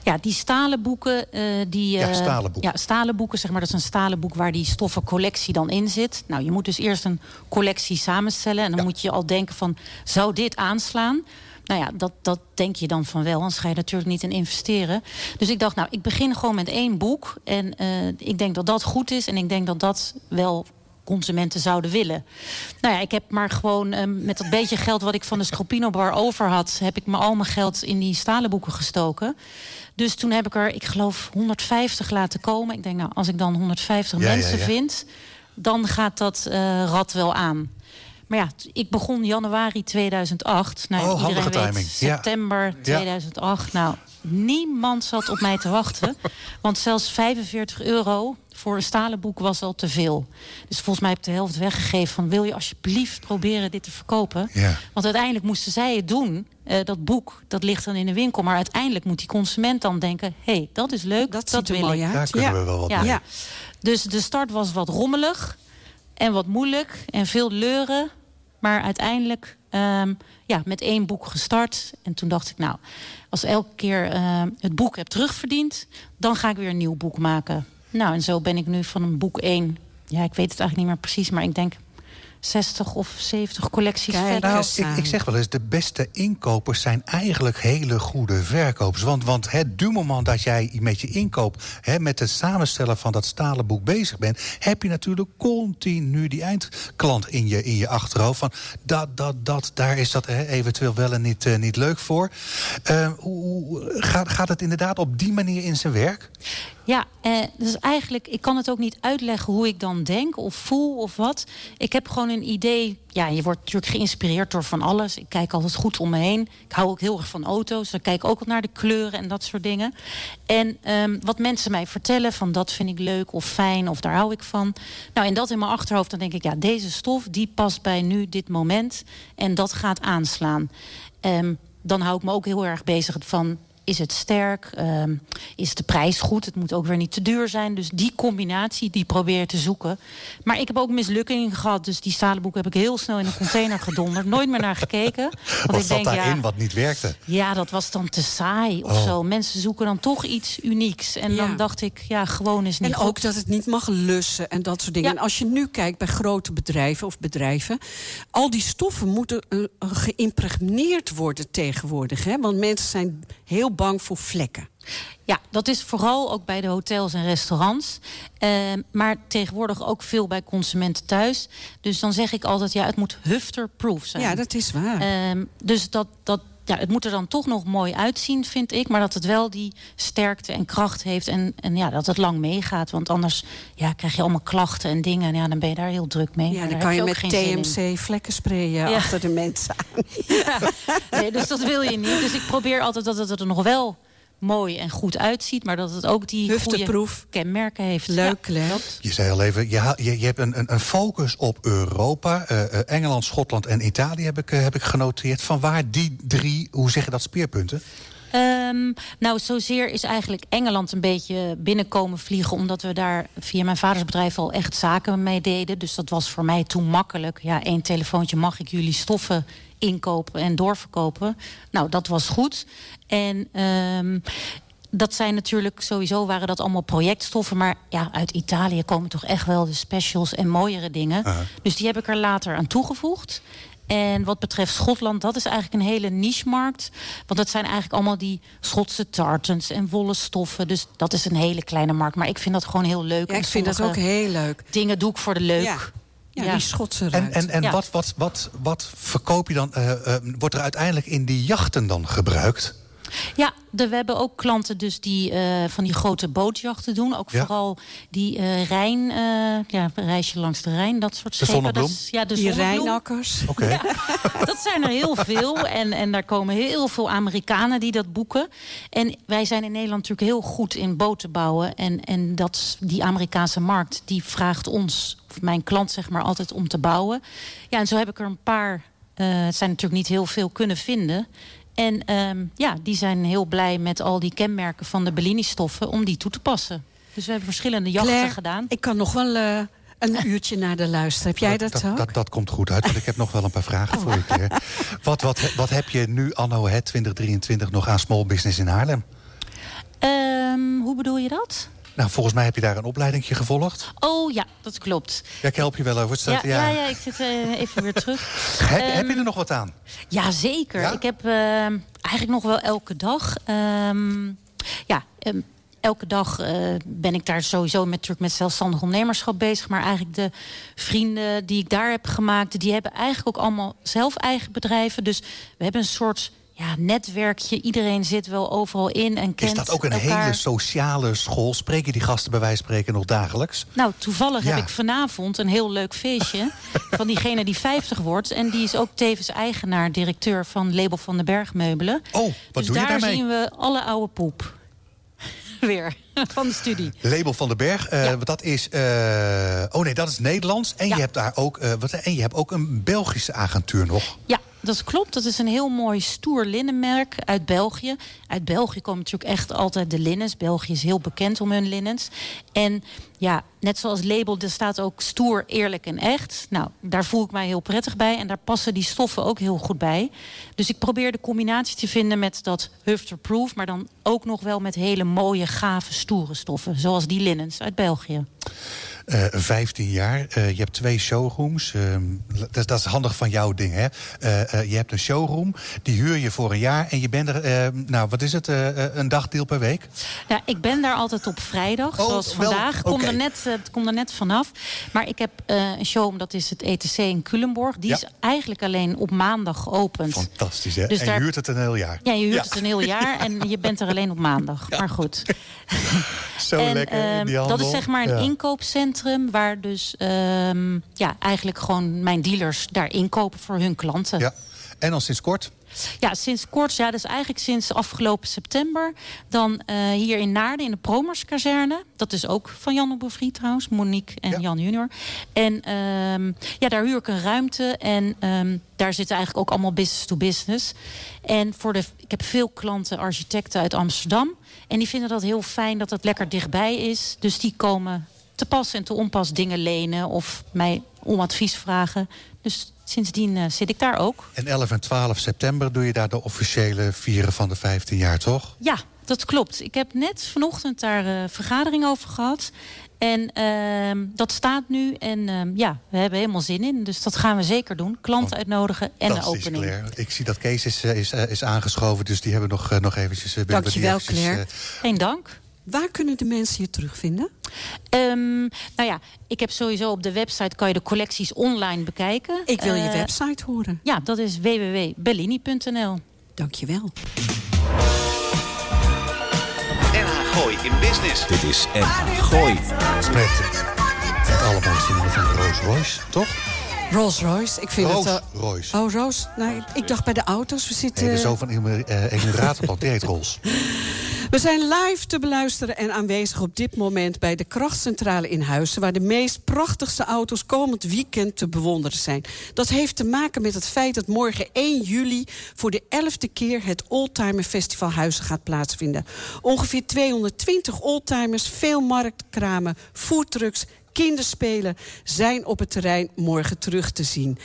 Ja, die stalen boeken. eh, die, Ja, eh, stalen boeken. Ja, stalen boeken, zeg maar. Dat is een stalen boek waar die stoffencollectie dan in zit. Nou, je moet dus eerst een collectie samenstellen. En dan moet je al denken van, zou dit aanslaan? Nou ja, dat, dat denk je dan van wel, anders ga je natuurlijk niet in investeren. Dus ik dacht, nou, ik begin gewoon met één boek. En ik denk dat dat goed is. En ik denk dat dat wel consumenten zouden willen. Nou ja, ik heb maar gewoon eh, met dat beetje geld wat ik van de Scropino Bar over had... heb ik me al mijn geld in die stalen boeken gestoken. Dus toen heb ik er, ik geloof, 150 laten komen. Ik denk, nou, als ik dan 150 Ja, ja, mensen ja. vind... dan gaat dat eh, rad wel aan. Maar ja, ik begon januari 2008. Nou, Oh, iedereen weet, timing. September 2008. Nou, niemand zat op mij te wachten. Want zelfs 45 euro voor een stalen boek was al te veel. Dus volgens mij heb ik de helft weggegeven van... wil je alsjeblieft proberen dit te verkopen? Ja. Want uiteindelijk moesten zij het doen. Eh, dat boek, dat ligt dan in de winkel. Maar uiteindelijk moet die consument dan denken... hé, hey, dat is leuk, Dat, dat, ziet er wil mooi ik. uit. Daar kunnen ja. we wel wat Ja. mee. Ja. Dus de start was wat rommelig en wat moeilijk en veel leuren. Maar uiteindelijk ehm, ja, met één boek gestart. En toen dacht ik, nou, als elke keer ehm, het boek heb terugverdiend... dan ga ik weer een nieuw boek maken. Nou, en zo ben ik nu van een boek één... ja, ik weet het eigenlijk niet meer precies, maar ik denk 60 of 70 collecties Kijk, verder. Nou, ik, ik zeg wel eens, de beste inkopers zijn eigenlijk hele goede verkopers. Want, want het du moment dat jij met je inkoop, hè, met het samenstellen van dat stalen boek bezig bent, heb je natuurlijk continu die eindklant in je, in je achterhoofd. Van dat, dat, dat, daar is dat hè, eventueel wel en niet, eh, niet leuk voor. Eh, hoe, hoe- gaat, gaat het inderdaad op die manier in zijn werk? Ja, eh, dus eigenlijk, ik kan het ook niet uitleggen hoe ik dan denk of voel of wat. Ik heb gewoon een idee. Ja, je wordt natuurlijk geïnspireerd door van alles. Ik kijk altijd goed om me heen. Ik hou ook heel erg van auto's. Dan kijk ik ook naar de kleuren en dat soort dingen. En ehm, wat mensen mij vertellen van dat vind ik leuk of fijn of daar hou ik van. Nou, en dat in mijn achterhoofd, dan denk ik, ja, deze stof die past bij nu dit moment. En dat gaat aanslaan. Ehm, dan hou ik me ook heel erg bezig van is het sterk? Ehm, is de prijs goed? Het moet ook weer niet te duur zijn. Dus die combinatie, die probeer je te zoeken. Maar ik heb ook mislukkingen gehad. Dus die stalen boeken heb ik heel snel in een container gedonderd. Nooit meer naar gekeken. Want Wat ik zat denk, daarin ja, wat niet werkte? ja, dat was dan te saai of Oh. zo. Mensen zoeken dan toch iets unieks. En Ja. dan dacht ik, ja, gewoon is niet En goed. ook dat het niet mag lussen en dat soort dingen. Ja. En als je nu kijkt bij grote bedrijven of bedrijven... al die stoffen moeten eh, geïmpregneerd worden tegenwoordig. Hè? Want mensen zijn heel bang voor vlekken. Ja, dat is vooral ook bij de hotels en restaurants. Ehm, maar tegenwoordig ook veel bij consumenten thuis. Dus dan zeg ik altijd, ja, het moet hufter-proof zijn. Ja, dat is waar. Ehm, dus dat, dat ja, het moet er dan toch nog mooi uitzien, vind ik. Maar dat het wel die sterkte en kracht heeft. En, en ja, dat het lang meegaat. Want anders ja, krijg je allemaal klachten en dingen. En ja, dan ben je daar heel druk mee. Ja, dan kan je, met TMC vlekken sprayen achter de mensen aan. Nee, dus dat wil je niet. Dus ik probeer altijd dat het er nog wel mooi en goed uitziet, maar dat het ook die goede kenmerken heeft. Leuk, ja, Je zei al even, je, je, je hebt een, een, een, focus op Europa. Uh, Engeland, Schotland en Italië heb ik, uh, heb ik genoteerd. Van waar die drie, hoe zeg je dat, speerpunten? Um, nou, zozeer is eigenlijk Engeland een beetje binnenkomen vliegen... omdat we daar via mijn vaders bedrijf al echt zaken mee deden. Dus dat was voor mij toen makkelijk. Ja, één telefoontje mag ik jullie stoffen inkopen en doorverkopen. Nou, dat was goed. En um, dat zijn natuurlijk sowieso waren dat allemaal projectstoffen. Maar ja, uit Italië komen toch echt wel de specials en mooiere dingen. Dus die heb ik er later aan toegevoegd. En wat betreft Schotland, dat is eigenlijk een hele niche-markt. Want dat zijn eigenlijk allemaal die Schotse tartans en wollen stoffen. Dus dat is een hele kleine markt. Maar ik vind dat gewoon heel leuk. Ja, ik vind dat ook heel leuk. Dingen doe ik voor de leuk. Ja. Ja, die Schotse ruit. En, en, en wat, wat, wat, wat verkoop je dan? Uh, uh, wordt er uiteindelijk in die jachten dan gebruikt? Ja, de, we hebben ook klanten dus die uh, van die grote bootjachten doen. Ook ja. vooral die uh, Rijn, uh, ja, reisje langs de Rijn, dat soort de schepen. Dat is, ja, de die Rijnakkers. Oké. Okay. Ja, dat zijn er heel veel. En, en daar komen heel veel Amerikanen die dat boeken. En wij zijn in Nederland natuurlijk heel goed in boten bouwen. En, en dat, die Amerikaanse markt, die vraagt ons, of mijn klant zeg maar, altijd om te bouwen. Ja, en zo heb ik er een paar... het zijn natuurlijk niet heel veel kunnen vinden. En um, ja, die zijn heel blij met al die kenmerken van de Bellini-stoffen om die toe te passen. Dus we hebben verschillende jachten Claire, gedaan. Ik kan nog wel uh, een uurtje naar de luisteren. Heb jij dat, dat ook? Dat, dat komt goed uit, want ik heb nog wel een paar vragen Oh. voor je, Claire. Wat, wat, wat heb je nu, anno het 2023, nog aan small business in Haarlem? Um, hoe bedoel je dat? Nou, volgens mij heb je daar een opleidingje gevolgd. Oh ja, dat klopt. Ja, ik help je wel over het ja, ja. ja, ik zit uh, even weer terug. heb, um, heb, je er nog wat aan? Ja, zeker. Ja? Ik heb uh, eigenlijk nog wel elke dag... Um, ja, elke dag uh, ben ik daar sowieso met, natuurlijk met zelfstandig ondernemerschap bezig. Maar eigenlijk de vrienden die ik daar heb gemaakt... die hebben eigenlijk ook allemaal zelf eigen bedrijven. Dus we hebben een soort ja, netwerkje. Iedereen zit wel overal in en kent Is dat ook een elkaar. hele sociale school? Spreken die gasten bij wijze van spreken nog dagelijks? Nou, toevallig ja. heb ik vanavond een heel leuk feestje... van diegene die 50 wordt. En die is ook tevens eigenaar, directeur van Label van de Bergmeubelen. Oh, wat dus doe je daar daarmee? zien we alle oude poep. Weer, van de studie. Label van den Berg, uh, ja. dat is... Uh, oh nee, dat is Nederlands. En, ja. je hebt daar ook, uh, wat, en je hebt ook een Belgische agentuur nog. Ja, dat klopt. Dat is een heel mooi stoer linnenmerk uit België. Uit België komen natuurlijk echt altijd de linnens. België is heel bekend om hun linnens. En ja, net zoals label, er staat ook stoer, eerlijk en echt. Nou, daar voel ik mij heel prettig bij. En daar passen die stoffen ook heel goed bij. Dus ik probeer de combinatie te vinden met dat hufterproof... maar dan ook nog wel met hele mooie, gave, stoere stoffen. Zoals die linnens uit België. Uh, 15 jaar. Uh, je hebt twee showrooms. Uh, dat, dat, is handig van jouw ding, hè? Uh, je hebt een showroom, die huur je voor een jaar... en je bent er, nou, wat is het, een dagdeel per week? Ja, ik ben daar altijd op vrijdag, oh, zoals wel, vandaag. Kom, okay. er net, het komt er net vanaf. Maar ik heb een showroom, dat is het ETC in Culemborg. Die Ja. is eigenlijk alleen op maandag geopend. Fantastisch, hè? Dus en daar- je huurt het een heel jaar. Ja, je huurt Ja. het een heel jaar en je bent er alleen op maandag. Maar goed. Zo en, lekker in ehm, die handel. dat is zeg maar een Ja. Waar dus ehm, ja, eigenlijk gewoon mijn dealers daar inkopen voor hun klanten. Ja. En al sinds kort? Ja, sinds kort, ja, dus eigenlijk sinds afgelopen september. Dan eh, hier in Naarden in de Promerskazerne. Dat is ook van Jan Bevrie trouwens, Monique en Ja. Jan Junior. En ehm, ja, daar huur ik een ruimte. En ehm, daar zitten eigenlijk ook allemaal business to business. En voor de, ik heb veel klanten, architecten uit Amsterdam. En die vinden dat heel fijn dat het lekker dichtbij is. Dus die komen te pas en te onpas dingen lenen of mij om advies vragen. Dus sindsdien eh, zit ik daar ook. En 11 en 12 september doe je daar de officiële vieren van de 15 jaar, toch? Ja, dat klopt. Ik heb net vanochtend daar een vergadering over gehad. En ehm, dat staat nu. En ehm, ja, we hebben helemaal zin in. Dus dat gaan we zeker doen. Klanten uitnodigen en de Fantastisch, opening. Claire. Ik zie dat Kees is, eh, is, is aangeschoven, dus die hebben nog, nog eventjes... Dankjewel, Claire. Geen dank. Waar kunnen de mensen je terugvinden? Ehm, nou ja, ik heb sowieso op de website kan je de collecties online bekijken. Ik wil je Eh, website horen. Ja, dat is www.bellini.nl. Dankjewel. NH Gooi in Business. Dit is NH Gooi. Met het nummer van Rolls Royce, toch? Rolls Royce. Ik vind het. uh, Royce. Oh, Roos. Nee, ik dacht bij de auto's. We zitten. Nee, de zoon van uh, Emiraten, die heet Rolls. We zijn live te beluisteren en aanwezig op dit moment bij de krachtcentrale in Huizen... waar de meest prachtigste auto's komend weekend te bewonderen zijn. Dat heeft te maken met het feit dat morgen 1 juli... voor de elfde keer het Oldtimer Festival Huizen gaat plaatsvinden. Ongeveer 220 oldtimers, veel marktkramen, foodtrucks kinderspelen zijn op het terrein morgen terug te zien.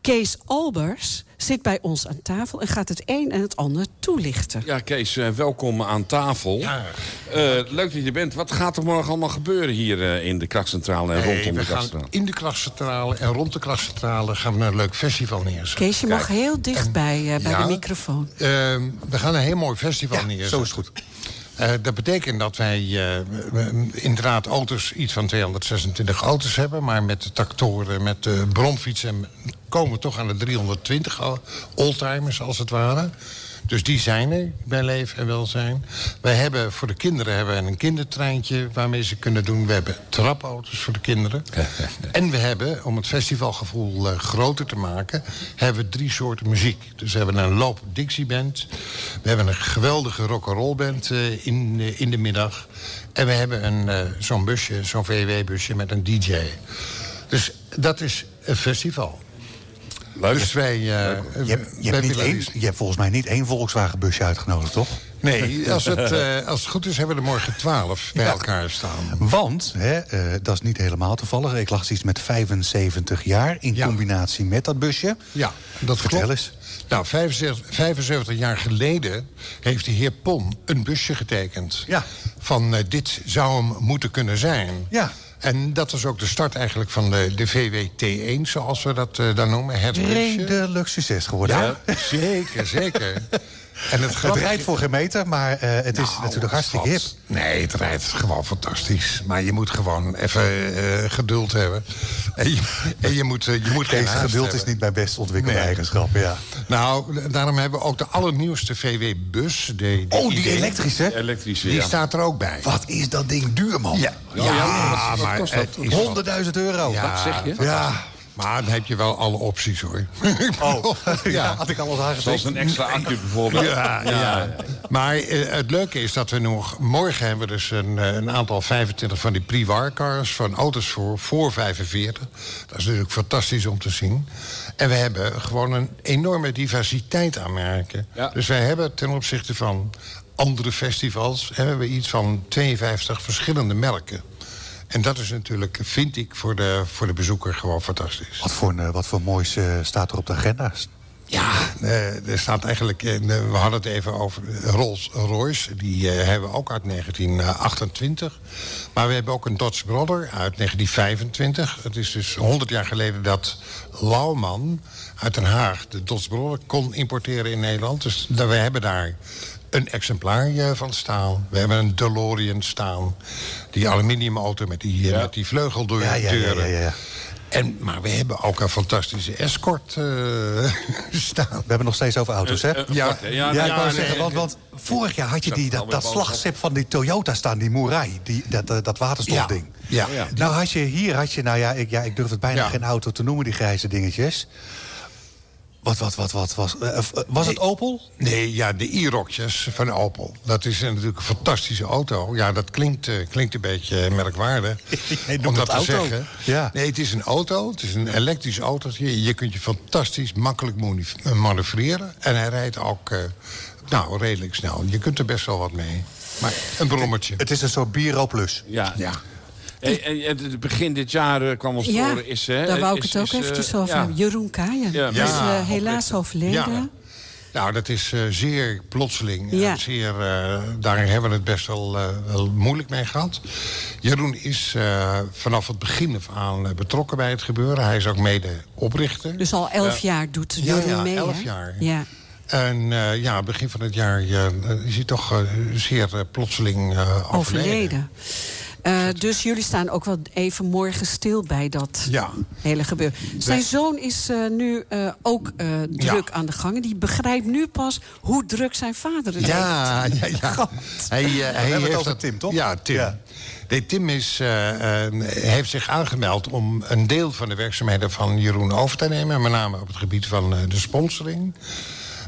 Kees Albers zit bij ons aan tafel en gaat het een en het ander toelichten. Ja, Kees, uh, welkom aan tafel. Ja. Uh, leuk dat je bent. Wat gaat er morgen allemaal gebeuren hier uh, in de krachtcentrale en nee, rondom de we krachtcentrale? Gaan in de krachtcentrale en rond de krachtcentrale gaan we een leuk festival neerzetten. Kees, je mag heel dicht bij, bij ja, de microfoon. we gaan een heel mooi festival ja, neerzetten. Zo is goed. Uh, dat betekent dat wij uh, inderdaad auto's, iets van 226 auto's hebben... maar met de tractoren, met de bromfietsen... komen we toch aan de 320 oldtimers, als het ware. Dus die zijn er bij leven en welzijn. Wij hebben voor de kinderen hebben we een kindertreintje waarmee ze kunnen doen. We hebben trapauto's voor de kinderen. en we hebben, om het festivalgevoel uh, groter te maken... hebben we drie soorten muziek. Dus we hebben een loop Dixie band. We hebben een geweldige rock'n'roll band uh, in, uh, in de middag. En we hebben een zo'n busje, zo'n VW-busje met een DJ. Dus dat is een festival. Leuk. Dus wij, uh, je, hebt, je, hebt niet één, je hebt volgens mij niet één Volkswagen-busje uitgenodigd, toch? Nee, als het, uh, als het goed is hebben we er morgen twaalf bij ja. elkaar staan. Want, hè, uh, dat is niet helemaal toevallig... ik lag iets met 75 jaar in ja. combinatie met dat busje. Ja, dat Vertel klopt. eens. Nou, 75, 75, jaar geleden heeft de heer Pom een busje getekend. Ja. Van uh, dit zou hem moeten kunnen zijn. Ja. En dat was ook de start eigenlijk van de, de VWT1, zoals we dat uh, dan noemen. Het Redelijk succes geworden. Ja, zeker, zeker. En het, het rijdt voor geen meter, maar uh, het nou, is natuurlijk hartstikke hip. Nee, het rijdt gewoon fantastisch. Maar je moet gewoon even uh, geduld hebben. En je, en je moet, uh, je moet geen geduld hebben. is niet mijn best ontwikkelde nee. eigenschap, ja. Nou, daarom hebben we ook de allernieuwste VW-bus. De, oh, die elektrische? elektrische die ja. staat er ook bij. Wat is dat ding duur, man? Ja, ja, ja maar wat het is 100.000 euro. Ja, wat zeg je? Ja. Maar dan heb je wel alle opties, hoor. Oh, ja, had ik alles aangezegd. Zoals een extra accu bijvoorbeeld. Ja, ja. ja. Maar uh, het leuke is dat we nog... Morgen hebben we dus een, een aantal 25 van die pre-war cars... van auto's voor, voor 45. Dat is natuurlijk fantastisch om te zien. En we hebben gewoon een enorme diversiteit aan merken. Ja. Dus wij hebben ten opzichte van andere festivals... hebben we iets van 52 verschillende merken. En dat is natuurlijk, vind ik, voor de, voor de bezoeker gewoon fantastisch. Wat voor, uh, wat voor moois uh, staat er op de agenda? Ja, uh, er staat eigenlijk... we hadden het even over Rolls Royce. Die hebben we ook uit 1928. Maar we hebben ook een Dodge Brother uit 1925. Het is dus 100 jaar geleden dat Lauwman uit Den Haag... de Dodge Brother kon importeren in Nederland. Dus we hebben daar een exemplaar van staan. We hebben een DeLorean staan. Die aluminiumauto met die, ja. met die vleugeldeuren. Ja, ja, ja, ja, ja. En, maar we hebben ook een fantastische escort uh, staan. We hebben nog steeds over auto's, hè? Uh, uh, ja, ja, ja, ja, ik wou zeggen, want, want vorig jaar had je die, dat, dat slagschip van die Toyota staan, die Murai. Die, dat, dat, dat waterstofding. Ja, ja. Nou had je hier, had je, nou ja, ik, ja, ik durf het bijna geen auto te noemen, die grijze dingetjes. Wat, wat, wat, wat was? Uh, was het Opel? Nee, ja, de e-rokjes van Opel. Dat is natuurlijk een fantastische auto. Ja, dat klinkt, uh, klinkt een beetje merkwaardig nee, om dat te auto. zeggen. Ja. Nee, het is een auto. Het is een elektrisch autootje. Je kunt je fantastisch makkelijk manoeuvreren. En hij rijdt ook uh, nou, redelijk snel. Je kunt er best wel wat mee. Maar een brommetje. Het is een soort Biro Plus. Ja. ja. En, en, en, begin dit jaar uh, kwam ons ja, voor... Is, uh, daar wou ik is, het ook is, eventjes over ja. hebben. Jeroen Kaaien. Ja. is Ja, helaas overleden. Ja. Nou, dat is uh, zeer plotseling. Ja. en Zeer, uh, daar hebben we het best wel, uh, wel moeilijk mee gehad. Jeroen is vanaf het begin af aan betrokken bij het gebeuren. Hij is ook mede oprichter. Dus al elf jaar doet Ja, Jeroen ja, mee, elf hè? jaar. Ja. En ja, begin van het jaar is hij toch zeer plotseling overleden. Overleden. Uh, dus jullie staan ook wel even morgen stil bij dat ja. hele gebeuren. Zijn zoon is uh, nu uh, ook druk ja. aan de gang. Die begrijpt nu pas hoe druk zijn vader het ja. Ja, ja, God. Hij, hij heeft het over Tim, toch? Ja, Tim. Ja. Nee, Tim is, heeft zich aangemeld om een deel van de werkzaamheden van Jeroen over te nemen. Met name op het gebied van de sponsoring.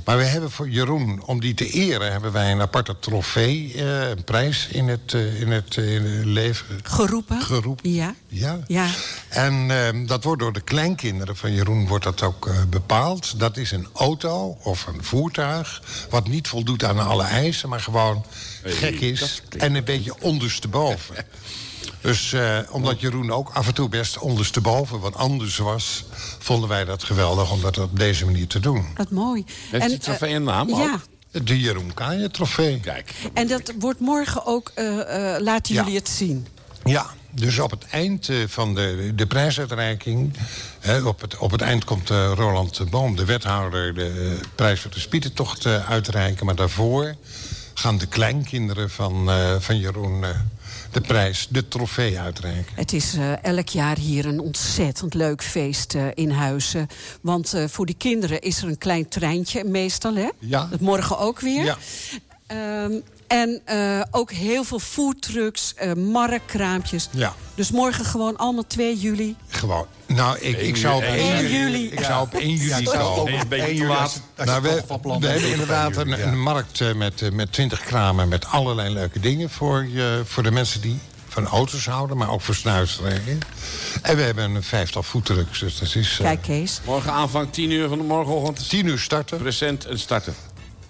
Maar we hebben voor Jeroen, om die te eren... hebben wij een aparte trofee, uh, een prijs in het, uh, in het, uh, in het leven... Geroepen? Geroepen. Ja. Ja. ja. En ehm, dat wordt door de kleinkinderen van Jeroen wordt dat ook bepaald. Dat is een auto of een voertuig... wat niet voldoet aan alle eisen, maar gewoon hey, gek is... en een beetje ondersteboven. Dus uh, omdat Jeroen ook af en toe best ondersteboven wat anders was... vonden wij dat geweldig om dat op deze manier te doen. Wat mooi. Heeft en, die trofee een naam uh, ook? Ja. De Jeroen Kaaien trofee. Kijk. En dat wordt morgen ook, uh, laten jullie ja. het zien? Ja, dus op het eind van de, de prijsuitreiking... Hè, op, het, op het eind komt Roland Boom, de wethouder... de prijs voor de spietentocht uitreiken. Maar daarvoor gaan de kleinkinderen van, van Jeroen de prijs, de trofee uitreiken. Het is uh, elk jaar hier een ontzettend leuk feest uh, in Huizen. Want uh, voor die kinderen is er een klein treintje meestal, hè? Ja. Dat morgen ook weer. Ja. Um, en ook heel veel foodtrucks, marktkraampjes. Ja. Dus morgen gewoon allemaal 2 juli. Gewoon. Nou, ik, ik zou op 1 1 juli. Ik zou op 1 juli ja, komen. Een beetje laat. Nou, we, we hebben inderdaad een, een markt uh, met, uh, met 20 kramen met allerlei leuke dingen voor, uh, voor de mensen die van auto's houden, maar ook voor snuisterijen. En we hebben een vijftal voetdruks, dus dat is... Kijk, Kees. Morgen aanvang 10 uur van de morgenochtend. 10 uur starten. Present en starten.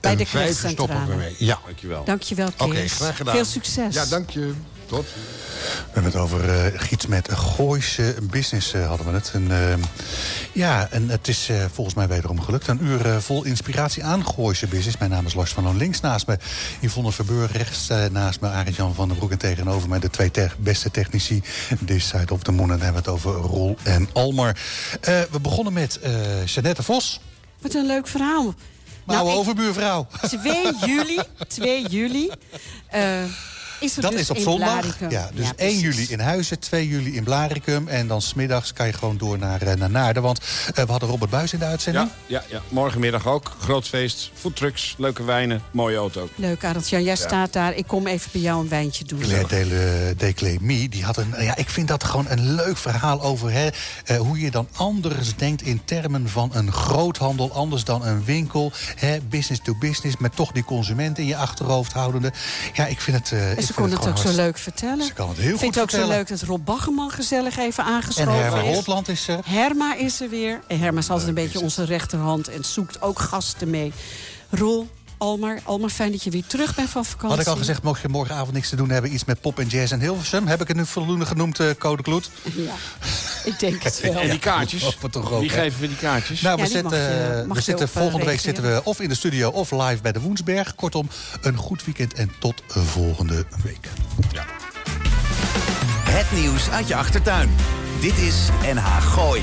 Bij de vijf stoppen we mee. Ja. Dankjewel. Dankjewel, Kees. Oké, okay, graag gedaan. Veel succes. Ja, dank je. Tot. We hebben het over uh, Giets met Gooise Business, uh, hadden we het. En, uh, ja, en het is volgens mij wederom gelukt. Een uur vol inspiratie aan Gooise Business. Mijn naam is Lars van Loon. Links naast me Yvonne Verburg. Rechts naast me Arend-Jan van den Broek. En tegenover mij de twee te beste technici. This side of the moon. En dan hebben we het over Rol en Almer. we begonnen met Jeannette Vos. Wat een leuk verhaal. Nou, nou overbuurvrouw. 2 juli. 2 juli. Is er dat dus is op in zondag. Ja, dus Ja, 1 precies. juli in Huizen, 2 juli in Blaricum. En dan smiddags kan je gewoon door naar, uh, naar Naarden. Want uh, we hadden Robert Buis in de uitzending. Ja, ja, ja, morgenmiddag ook. Groot feest, foodtrucks, leuke wijnen, mooie auto. Leuk, Adeltjan. Jij staat daar. Ik kom even bij jou een wijntje doen. Claire Declemy, die had een... Ja, ik vind dat gewoon een leuk verhaal over hè, uh, hoe je dan anders denkt... in termen van een groothandel, anders dan een winkel. Hè, business to business, met toch die consument in je achterhoofd houdende. Ja, ik vind het... ze kon het ook zo leuk vertellen. Ze kan het heel Ik vind het ook zo leuk dat Rob Baggerman gezellig even En aangeschoven Herma is. Holtland is er. Herma is er weer. En Herma is altijd een beetje onze rechterhand en zoekt ook gasten mee. Roel, Almar, Almar, fijn dat je weer terug bent van vakantie. Had ik al gezegd, mocht je morgenavond niks te doen hebben... iets met pop en jazz en Hilversum. Heb ik het nu voldoende genoemd, uh, Code Kloet? Ja, ik denk het wel. En die kaartjes, toch ook, hè? geven we die kaartjes? Nou, Ja, we die mag zitten, je- mag we zitten eh, volgende week zitten we of in de studio of live bij de Woensberg. Kortom, een goed weekend en tot volgende week. Het nieuws uit je achtertuin. Dit is NH Gooi.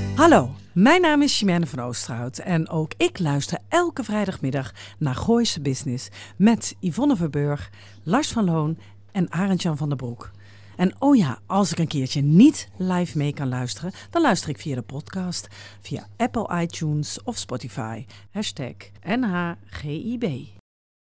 Hallo, mijn naam is Chimène van Oosterhout en ook ik luister elke vrijdagmiddag naar Gooise Business met Yvonne Verburg, Lars van Loon en Arend-Jan van der Broek. En oh ja, als ik een keertje niet live mee kan luisteren, dan luister ik via de podcast, via Apple iTunes of Spotify. Hashtag NHGIB.